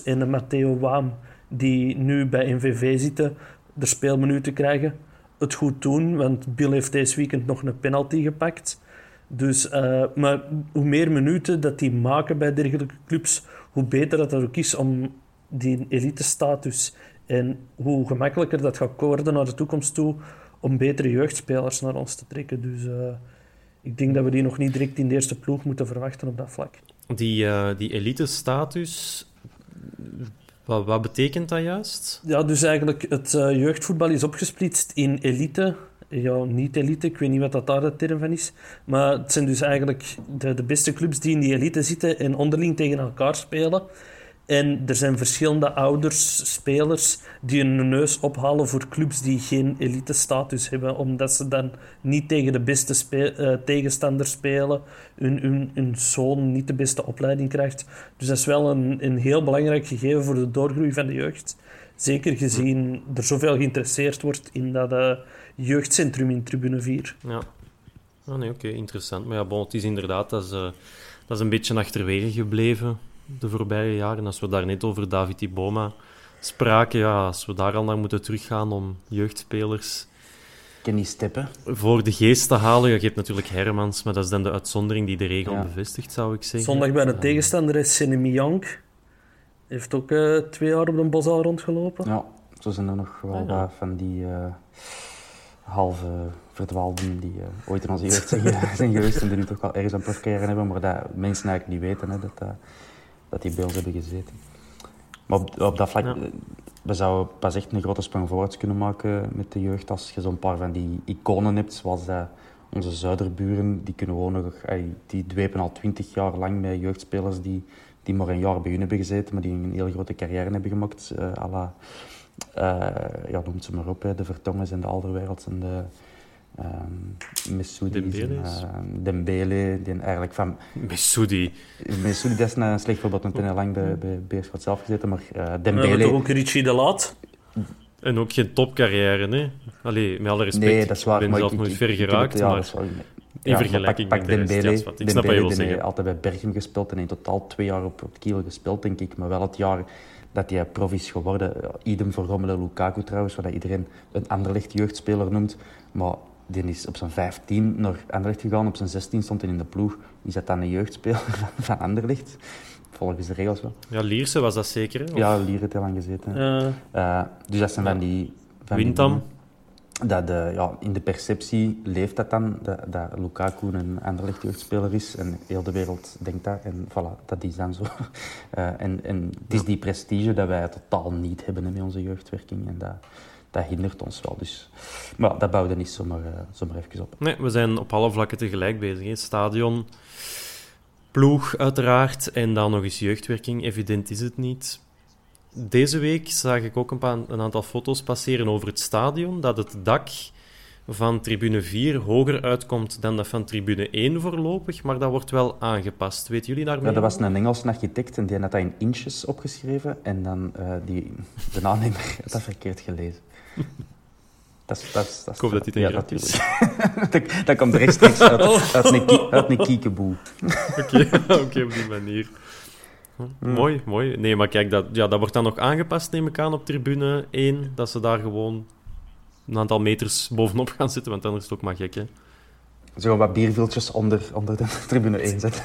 Speaker 5: en een Matteo Waam, die nu bij NVV zitten, de speelminuten krijgen. Het goed doen, want Bill heeft deze weekend nog een penalty gepakt. Dus, eh, maar hoe meer minuten dat die maken bij dergelijke clubs, hoe beter dat, dat ook is om die elite-status. En hoe gemakkelijker dat gaat worden naar de toekomst toe om betere jeugdspelers naar ons te trekken. Dus eh, ik denk dat we die nog niet direct in de eerste ploeg moeten verwachten op dat vlak.
Speaker 2: Die, eh, die elite-status, wat, wat betekent dat juist?
Speaker 5: Ja, dus eigenlijk het eh, jeugdvoetbal is opgesplitst in elite. Ja, niet elite, ik weet niet wat dat daar de term van is. Maar het zijn dus eigenlijk de, de beste clubs die in die elite zitten en onderling tegen elkaar spelen. En er zijn verschillende ouders, spelers, die een neus ophalen voor clubs die geen elite-status hebben, omdat ze dan niet tegen de beste spe- eh, tegenstander spelen, hun, hun, hun zoon niet de beste opleiding krijgt. Dus dat is wel een, een heel belangrijk gegeven voor de doorgroei van de jeugd. Zeker gezien er zoveel geïnteresseerd wordt in dat eh, jeugdcentrum in Tribune 4.
Speaker 2: Ja. Ah, nee, oké, interessant. Maar ja, het is inderdaad, dat eh, dat is een beetje achterwege gebleven de voorbije jaren. Als we daar net over David Iboma spraken, ja, als we daar al naar moeten teruggaan om jeugdspelers
Speaker 3: Kenny Steppen.
Speaker 2: voor de geest te halen. Je hebt natuurlijk Hermans, maar dat is dan de uitzondering die de regel
Speaker 3: Ja.
Speaker 2: bevestigt, zou ik zeggen.
Speaker 5: Zondag bij de tegenstander is Senemi Yank. Heeft ook eh, twee jaar op de Bosuil rondgelopen.
Speaker 3: Ja, zo zijn er nog wel
Speaker 2: Ah, ja.
Speaker 3: van die eh, halve verdwaalden die eh, ooit in onze jeugd zijn, ge- <laughs> zijn geweest en die nu toch wel ergens een profcarrière hebben, maar dat mensen eigenlijk niet weten hè, dat, dat, dat die bij ons hebben gezeten. Maar op, op dat vlak,
Speaker 2: Ja.
Speaker 3: eh, we zouden pas echt een grote sprong voorwaarts kunnen maken met de jeugd als je zo'n paar van die iconen hebt, zoals dat onze zuiderburen, die kunnen gewoon nog, die dwepen al twintig jaar lang met jeugdspelers die, die maar een jaar bij hun hebben gezeten, maar die een heel grote carrière hebben gemaakt. eh à la, eh, ja, noem ze maar op, hè, de Vertongens en de Alderweirelds en de ehm Messoudis en
Speaker 2: Dembele's.
Speaker 3: eh, Dembele, die eigenlijk van...
Speaker 2: Messoudi.
Speaker 3: Messoudi, dat is een slecht voorbeeld, want hij heeft lang bij, bij Beerschot zelf gezeten, maar
Speaker 5: we
Speaker 3: Dembele...
Speaker 5: toch ook Richie de Laat.
Speaker 2: En ook geen topcarrière, hè? Allee, met alle respect.
Speaker 3: Nee, dat is waar.
Speaker 2: Ik ben
Speaker 3: maar
Speaker 2: zelf nooit ver geraakt,
Speaker 3: het- ja,
Speaker 2: maar in vergelijking
Speaker 3: pak,
Speaker 2: met de rest,
Speaker 3: Dembele,
Speaker 2: ja, is wat. Ik snap wat je
Speaker 3: Dembele,
Speaker 2: wil zeggen.
Speaker 3: heeft altijd bij Berchem gespeeld en in totaal twee jaar op, op het kiel gespeeld, denk ik. Maar wel het jaar dat hij prof is geworden. Ja, idem voor Romelu Lukaku trouwens, wat iedereen een Anderlecht jeugdspeler noemt. Maar die is op zijn 15 naar Anderlecht gegaan, op zijn 16 stond hij in de ploeg. Is dat dan een jeugdspeler <laughs> van- Anderlecht? Volgens de regels wel.
Speaker 2: Ja, Lierse was dat zeker? Of
Speaker 3: Ja, Lier heeft heel lang gezeten.
Speaker 5: Eh,
Speaker 3: Eh, dus dat zijn van die... Van die dingen. Dat de, ja, in de perceptie leeft dat dan, dat, dat Lukaku een Anderlecht jeugdspeler is. En heel de wereld denkt dat. En voilà, dat is dan zo. <laughs> Eh, en, en het is die prestige dat wij totaal niet hebben met onze jeugdwerking. En dat, dat hindert ons wel. Dus, maar dat bouwde niet zomaar, eh, zomaar even op.
Speaker 2: Nee, we zijn op alle vlakken tegelijk bezig. Hè. Stadion, ploeg uiteraard, en dan nog eens jeugdwerking. Evident is het niet. deze week zag ik ook een, paar, een aantal foto's passeren over het stadion, dat het dak van tribune 4 hoger uitkomt dan dat van tribune 1 voorlopig, maar dat wordt wel aangepast. Weten jullie daar
Speaker 3: Ja, dat was een Engelse architect en die had dat in inches opgeschreven en dan uh, die, de aannemer had <laughs> dat verkeerd gelezen. <laughs> Dat is, dat is, dat is,
Speaker 2: Ik hoop dat hij
Speaker 3: Ja, natuurlijk. <laughs> dat, dat komt rechtstreeks uit, uit, een, kie- uit een kiekeboe. <laughs>
Speaker 2: Oké, oké, op die manier. Hm, Mooi, mooi. Nee, maar kijk, dat, ja, dat wordt dan nog aangepast, neem ik aan, op tribune 1. Dat ze daar gewoon een aantal meters bovenop gaan zitten, want anders is het ook maar gek, hè.
Speaker 3: Zo wat bierviltjes onder, onder de <laughs> tribune 1 zetten.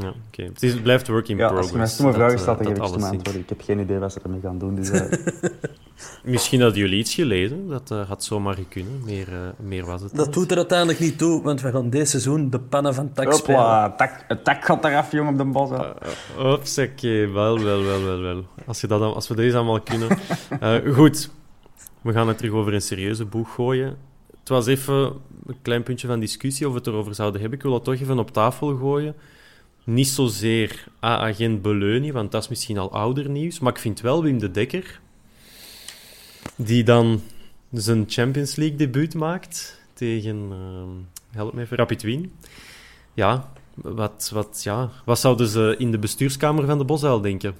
Speaker 2: Ja, oké. Het, blijft work in
Speaker 3: Ja,
Speaker 2: progress.
Speaker 3: als je mij stomme vragen stelt, dan
Speaker 2: dat
Speaker 3: geef ik stomme antwoorden. Ik heb geen idee wat ze ermee gaan doen. Dus, <laughs> eh,
Speaker 2: Misschien hadden jullie iets gelezen. Dat eh, had zomaar kunnen. Meer, eh, meer was het.
Speaker 5: Dat
Speaker 2: niet.
Speaker 5: doet er uiteindelijk niet toe, want we gaan dit seizoen de pannen van tak spelen.
Speaker 3: hopla, tak, het tak gaat eraf, jong, op de bos.
Speaker 2: oké. Wel, wel, wel, wel, wel. Als, je dat, als we deze allemaal kunnen. <laughs> Eh, goed. We gaan het terug over een serieuze boeg gooien. Het was even een klein puntje van discussie of we het erover zouden hebben. Ik wil het toch even op tafel gooien. Niet zozeer A-agent Beleuni, want dat is misschien al ouder nieuws. Maar ik vind wel Wim de Dekker, die dan zijn Champions League debuut maakt tegen, ehm, help me even, Rapid Wien. Ja, wat, wat, ja, wat zouden ze in de bestuurskamer van de Bosuil denken?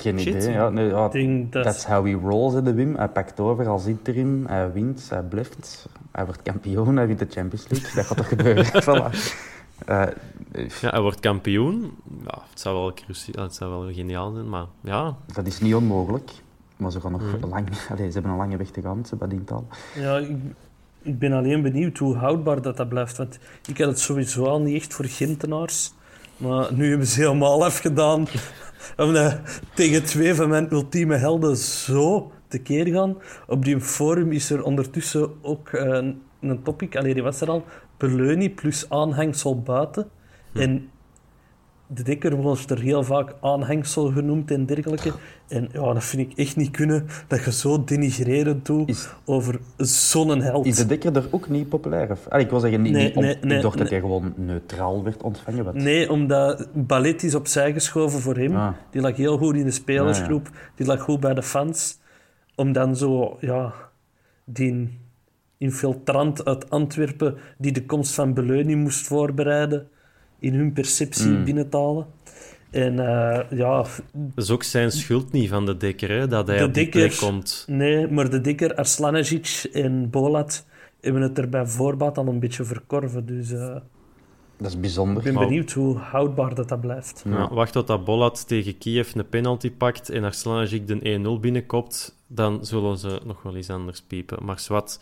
Speaker 3: Geen
Speaker 2: Shit.
Speaker 3: idee. Ja, nee, ja, That's how he rolls, hè, de Wim. Hij pakt over als interim, hij wint, hij blijft. Hij wordt kampioen, hij wint de Champions League. Dat gaat toch gebeuren? <laughs> voilà. Eh,
Speaker 2: Ja, hij wordt kampioen. Ja, het, zou wel het zou wel geniaal zijn, maar ja.
Speaker 3: dat is niet onmogelijk. Maar ze gaan nog
Speaker 2: Mhm.
Speaker 3: lang... Allee, ze hebben een lange weg te gaan, ze badient al.
Speaker 5: Ja, ik, ik ben alleen benieuwd hoe houdbaar dat, dat blijft. Want ik had het sowieso al niet echt voor Gentenaars. Maar nu hebben ze helemaal afgedaan. Omdat tegen twee van mijn ultieme helden zo tekeer gaan. Op die forum is er ondertussen ook eh, een, een topic. Allee, die was er al. Beleunie plus aanhangsel buiten. En de dekker wordt er heel vaak aanhangsel genoemd en dergelijke. En ja, dat vind ik echt niet kunnen dat je zo denigrerend doet
Speaker 3: Is-
Speaker 5: over zo'n held.
Speaker 3: Is de Dekker er ook niet populair? Of, Allee, ik wil zeggen, niet,
Speaker 5: Nee,
Speaker 3: niet om-
Speaker 5: nee, nee,
Speaker 3: ik dacht dat hij gewoon neutraal werd ontvangen. Wat...
Speaker 5: Nee, omdat ballet is opzij geschoven voor hem.
Speaker 3: Ah.
Speaker 5: Die lag heel goed in de spelersgroep. Die lag goed bij de fans. Om dan zo, ja, die infiltrant uit Antwerpen die de komst van Beleunie moest voorbereiden, in hun perceptie
Speaker 3: Mm.
Speaker 5: binnen te halen. En eh, ja,
Speaker 2: Dat is ook zijn schuld niet van de Dekker, hè, dat hij
Speaker 5: De
Speaker 2: op die
Speaker 5: Dekker-
Speaker 2: plek komt.
Speaker 5: nee, maar de dikker Aslanagic en Bolat hebben het er bij voorbaat al een beetje verkorven. Dus eh,
Speaker 3: Dat is bijzonder.
Speaker 5: ik ben
Speaker 2: Maar-
Speaker 5: benieuwd hoe houdbaar dat, dat blijft.
Speaker 2: Ja, wacht tot dat Bollat tegen Kiev een penalty pakt en Arslanajik de 1-0 binnenkopt, dan zullen ze nog wel eens anders piepen. Maar zwart,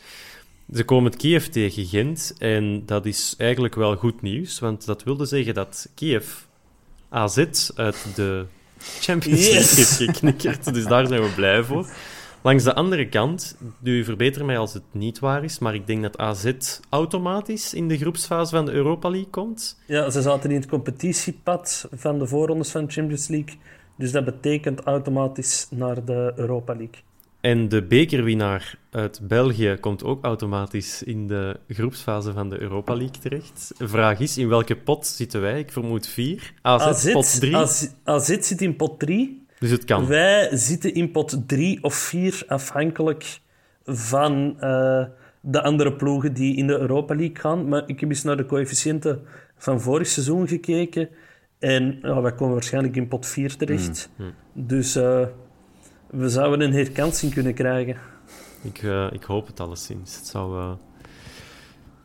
Speaker 2: ze komen het Kiev tegen Gent en dat is eigenlijk wel goed nieuws, want dat wilde zeggen dat Kiev AZ uit de Champions League
Speaker 5: Yes!
Speaker 2: heeft geknikkerd, dus daar zijn we blij voor. Langs de andere kant, u verbeter mij als het niet waar is, maar ik denk dat AZ automatisch in de groepsfase van de Europa League komt.
Speaker 5: Ja, ze zaten in het competitiepad van de voorrondes van de Champions League. Dus dat betekent automatisch naar de Europa League.
Speaker 2: En de bekerwinnaar uit België komt ook automatisch in de groepsfase van de Europa League terecht. Vraag is, in welke pot zitten wij? Ik vermoed vier. AZ, pot drie.
Speaker 5: AZ, AZ zit in pot 3.
Speaker 2: Dus het kan.
Speaker 5: Wij zitten in pot 3 of 4, afhankelijk van eh, de andere ploegen die in de Europa League gaan. Maar ik heb eens naar de coëfficiënten van vorig seizoen gekeken. En ja, wij komen waarschijnlijk in pot 4 terecht.
Speaker 2: Mm,
Speaker 5: Dus eh, we zouden een herkansing kunnen krijgen.
Speaker 2: Ik, eh, ik hoop het alleszins. Het zou, eh,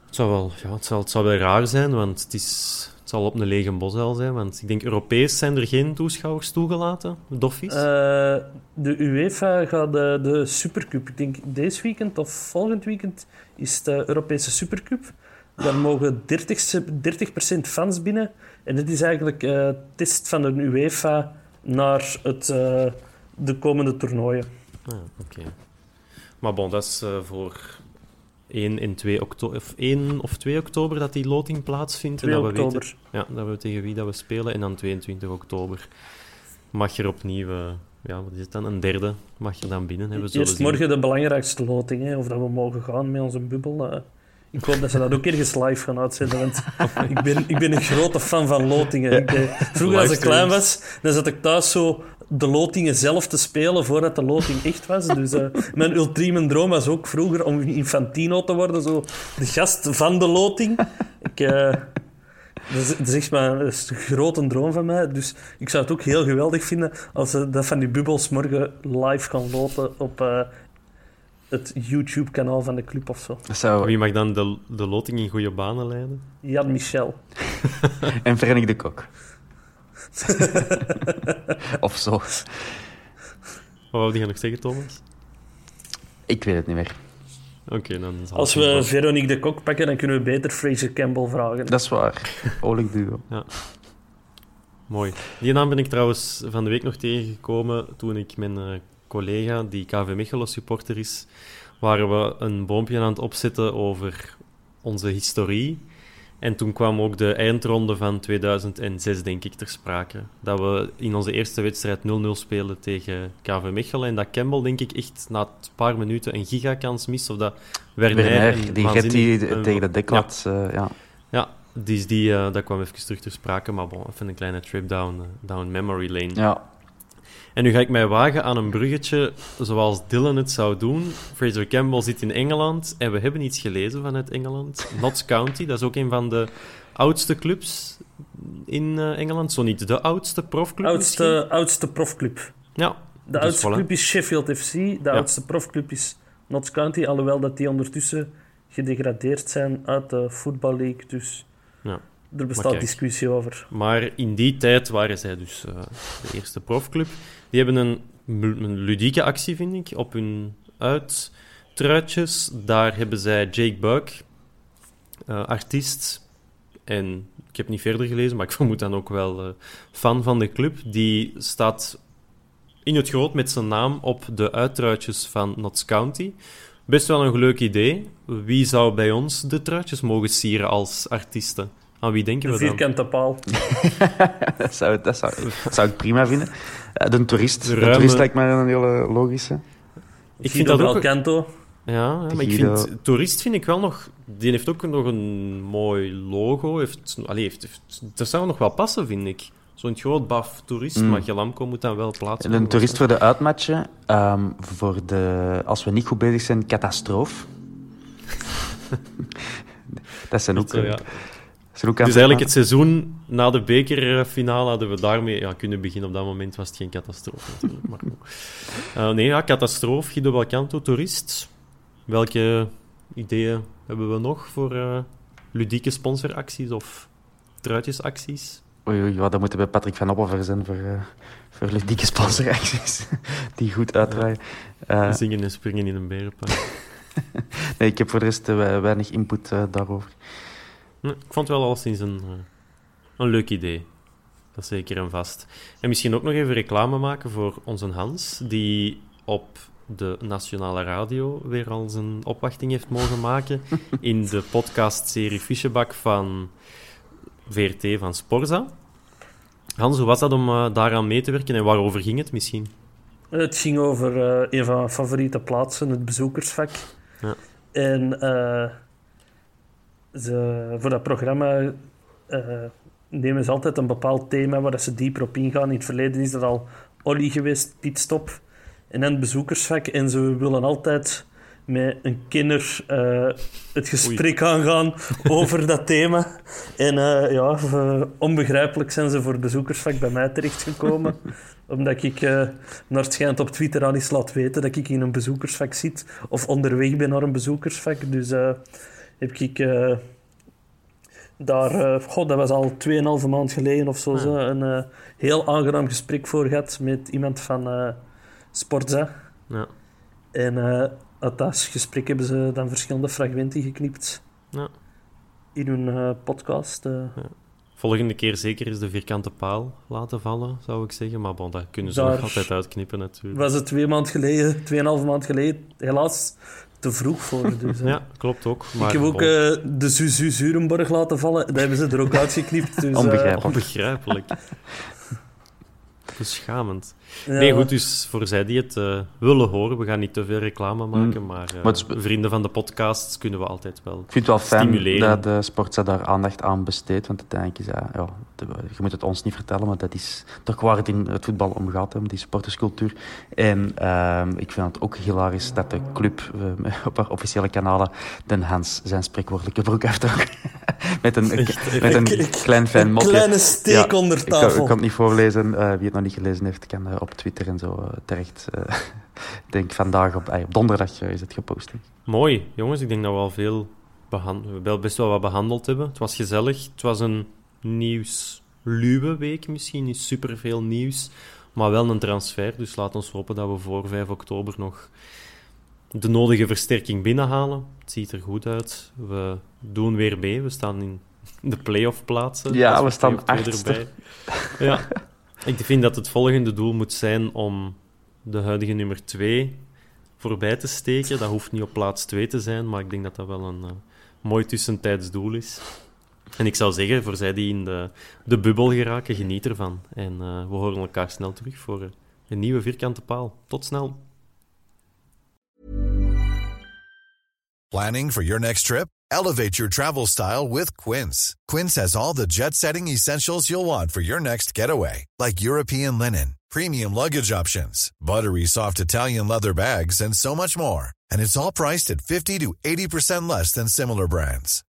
Speaker 2: het zou wel, ja, het zou, het zou wel raar zijn, want het, is, het zal op een lege bosuil zijn. Want ik denk, Europees zijn er geen toeschouwers toegelaten, doffies.
Speaker 5: Eh, de UEFA gaat de, de Supercup, ik denk deze weekend of volgend weekend, is de Europese Supercup. Daar mogen 30, se- 30% fans binnen. En dit is eigenlijk eh test van de UEFA naar het, de komende toernooien.
Speaker 2: Ah, oké. Maar bon, dat is eh, voor 1 en 2 oktober, of 1 of 2 oktober dat die loting plaatsvindt.
Speaker 5: 2
Speaker 2: en dat
Speaker 5: oktober.
Speaker 2: We weten, ja, dat we tegen wie dat we spelen. En dan 22 oktober mag je er opnieuw, eh, ja, wat is het dan? Een derde mag je dan binnen hebben. zullen
Speaker 5: Eerst
Speaker 2: zien.
Speaker 5: morgen de belangrijkste loting, hè, of dat we mogen gaan met onze bubbel. eh, Ik hoop dat ze dat ook ergens live gaan uitzenden, want ik ben, ik ben een grote fan van lotingen. Ik, eh, vroeger als ik klein was, dan zat ik thuis zo de lotingen zelf te spelen voordat de loting echt was. Dus uh, mijn ultieme droom was ook vroeger om Infantino te worden, zo de gast van de loting. Ik, uh, dat, is, dat is echt maar, dat is een grote droom van mij. Dus ik zou het ook heel geweldig vinden als ze dat van die bubbels morgen live gaan loten op uh, het YouTube-kanaal van de club of zo.
Speaker 3: Zou...
Speaker 2: Wie mag dan de, de loting in goede banen leiden?
Speaker 5: Jan Michel. <laughs>
Speaker 3: en Vernik de Kok. <laughs> of zo.
Speaker 2: Wat wou je nog zeggen, Thomas?
Speaker 3: Ik weet het niet meer.
Speaker 2: Oké, dan zal
Speaker 5: Als
Speaker 2: het
Speaker 5: we
Speaker 2: wel.
Speaker 5: Veronique de Kok pakken, dan kunnen we beter Fraser Campbell vragen.
Speaker 3: Dat is waar. Oorlijk duo.
Speaker 2: Ja. Mooi. Die naam ben ik trouwens van de week nog tegengekomen toen ik mijn eh, collega, die KV Mechelen supporter is, waren we een boompje aan het opzetten over onze historie. En toen kwam ook de eindronde van 2006, denk ik, ter sprake. Dat we in onze eerste wedstrijd 0-0 spelen tegen KV Mechelen. En dat Campbell, denk ik, echt na een paar minuten een gigakans mist. Of dat Werner,
Speaker 3: Werner, die
Speaker 2: waanzinnig-
Speaker 3: Getty
Speaker 2: een-
Speaker 3: tegen de deklat. Ja. ja.
Speaker 2: Ja, dus die, eh, dat kwam even terug ter sprake. Maar bon, even een kleine trip down, eh, down memory lane.
Speaker 3: ja.
Speaker 2: En nu ga ik mij wagen aan een bruggetje zoals Dylan het zou doen. Fraser Campbell zit in Engeland en we hebben iets gelezen vanuit Engeland. Notts County, dat is ook een van de oudste clubs in eh, Engeland. Zo niet de oudste profclub misschien?
Speaker 5: Oudste, oudste profclub.
Speaker 2: Ja.
Speaker 5: De
Speaker 2: Dus
Speaker 5: oudste
Speaker 2: voilà.
Speaker 5: club is Sheffield FC. De oudste profclub is Notts County. Alhoewel dat die ondertussen gedegradeerd zijn uit de Football League. Dus
Speaker 2: Ja.
Speaker 5: Er bestaat
Speaker 2: kijk.
Speaker 5: discussie over.
Speaker 2: Maar in die tijd waren zij dus eh, de eerste profclub. Die hebben een, een ludieke actie, vind ik, op hun uittruitjes. Daar hebben zij Jake Buck, eh, artiest, en ik heb niet verder gelezen, maar ik <laughs> vermoed dan ook wel eh, fan van de club. Die staat in het groot met zijn naam op de uittruitjes van Notts County. Best wel een leuk idee. Wie zou bij ons de truitjes mogen sieren als artiesten? Aan wie denken we dan?
Speaker 5: vierkante paal. <laughs>
Speaker 3: Dat, zou, dat, zou, dat zou ik prima vinden. Eh, De toerist.
Speaker 2: De
Speaker 3: toerist lijkt mij een hele logische.
Speaker 2: Ik vind
Speaker 5: Guido
Speaker 2: dat ook...
Speaker 5: Belcanto.
Speaker 2: Ja, ja, maar ik vind... Toerist vind ik wel nog... Die heeft ook nog een mooi logo. Heeft, allee, heeft, heeft, dat zou nog wel passen, vind ik. Zo'n groot baf toerist,
Speaker 3: Mm.
Speaker 2: maar Gelamco moet dan wel plaatsen.
Speaker 3: Een toerist voor de uitmatchen. ehm, voor de, als we niet goed bezig zijn, catastroof. <laughs> dat zijn ook...
Speaker 2: Zo, ja. Dus eigenlijk het seizoen na de bekerfinale hadden we daarmee ja, kunnen beginnen. Op dat moment was het geen catastrofe natuurlijk. Maar. Eh, nee, ja, catastrofe. Guido Belcanto, toerist. Welke ideeën hebben we nog voor eh, ludieke sponsoracties of truitjesacties?
Speaker 3: Oei, oei, wat, dan moeten we Patrick van Oppenver zijn voor, eh voor ludieke sponsoracties. <laughs> Die goed uitdraaien.
Speaker 2: Zingen en springen in een berenpark. <laughs>
Speaker 3: nee, ik heb voor de rest we- weinig input daarover.
Speaker 2: Nee, ik vond het wel alleszins een, eh, een leuk idee. Dat is zeker en vast. En misschien ook nog even reclame maken voor onze Hans, die op de Nationale Radio weer al zijn opwachting heeft mogen maken <laughs> in de podcastserie Fischebak van VRT van Sporza. Hans, hoe was dat om eh, daaraan mee te werken en waarover ging het misschien?
Speaker 5: Het ging over eh, een van mijn favoriete plaatsen, het bezoekersvak.
Speaker 2: Ja.
Speaker 5: En eh, ze, voor dat programma eh, nemen ze altijd een bepaald thema waar ze dieper op ingaan. In het verleden is dat al Olly geweest, pitstop. En dan het bezoekersvak. En ze willen altijd met een kenner eh, het gesprek aangaan <laughs> over dat thema. En eh, ja, onbegrijpelijk zijn ze voor het bezoekersvak bij mij terechtgekomen. <laughs> omdat ik, eh, naar het schijnt, op Twitter al eens laat weten dat ik in een bezoekersvak zit. Of onderweg ben naar een bezoekersvak. Dus heb ik eh, daar, eh, god, dat was al 2,5 maand geleden of zo, zo een eh, heel aangenaam gesprek voor gehad met iemand van Sportza.
Speaker 2: Ja.
Speaker 5: En uit dat gesprek hebben ze dan verschillende fragmenten geknipt
Speaker 2: Ja.
Speaker 5: in hun podcast.
Speaker 2: Volgende keer zeker eens de vierkante paal laten vallen, zou ik zeggen. Maar bon, dat kunnen ze
Speaker 5: Daar
Speaker 2: nog altijd uitknippen natuurlijk.
Speaker 5: was het twee maand geleden, tweeënhalve maand geleden, helaas te vroeg voor. Dus. <laughs>
Speaker 2: Ja, klopt ook. Maar
Speaker 5: ik heb ook eh, de Zuzu Zurenborg laten vallen. Dat hebben ze er ook uitgeknipt. Dus, eh,
Speaker 3: Onbegrijpelijk.
Speaker 2: onbegrijpelijk. <laughs> Beschamend.
Speaker 5: Ja.
Speaker 2: Nee, goed, dus voor zij die het eh, willen horen, we gaan niet te veel reclame maken, maar, eh,
Speaker 3: Mm. Maar het is-
Speaker 2: vrienden van de podcasts kunnen we altijd wel
Speaker 3: Ik vind het wel fijn
Speaker 2: stimuleren.
Speaker 3: dat de Sportza daar aandacht aan besteedt. Want uiteindelijk is dat, ja, je moet het ons niet vertellen, maar dat is toch waar het in het voetbal om gaat, hè, om die supporterscultuur. En ehm, ik vind het ook hilarisch dat de club eh, <laughs> op haar officiële kanalen Den Hans zijn spreekwoordelijke broek aftrok. <laughs> met een, met een
Speaker 5: Ik-
Speaker 3: klein fijn mopje.
Speaker 5: kleine steek onder
Speaker 3: ik kan-
Speaker 5: tafel.
Speaker 3: Ik kan het niet voorlezen. Eh, wie het nog niet gelezen heeft, kan eh, op Twitter en zo eh, terecht. eh, ik <laughs> denk vandaag op, eh, op donderdag eh, is het gepost.
Speaker 2: Mooi, jongens. Ik denk dat we al veel we best wel wat behandeld hebben. Het was gezellig. Het was een nieuwsluwe week misschien. Niet superveel nieuws, maar wel een transfer. Dus laat ons hopen dat we voor 5 oktober nog de nodige versterking binnenhalen. Het ziet er goed uit. We doen weer mee. We staan in de playoff plaatsen.
Speaker 3: Ja,
Speaker 2: Als
Speaker 3: we staan
Speaker 2: erbij. Ja. Ik vind dat het volgende doel moet zijn om de huidige nummer 2 voorbij te steken. Dat hoeft niet op plaats 2 te zijn, maar ik denk dat dat wel een eh, mooi tussentijds doel is. En ik zou zeggen, voor zij die in de, de bubbel geraken, geniet ervan. En eh, we horen elkaar snel terug voor eh, een nieuwe vierkante paal. Tot snel.
Speaker 6: Planning for your next trip? Elevate your travel style with Quince. Quince has all the jet setting essentials you'll want for your next getaway, like European linen, premium luggage options, buttery soft Italian leather bags, and so much more. And it's all priced at 50 to 80% less than similar brands.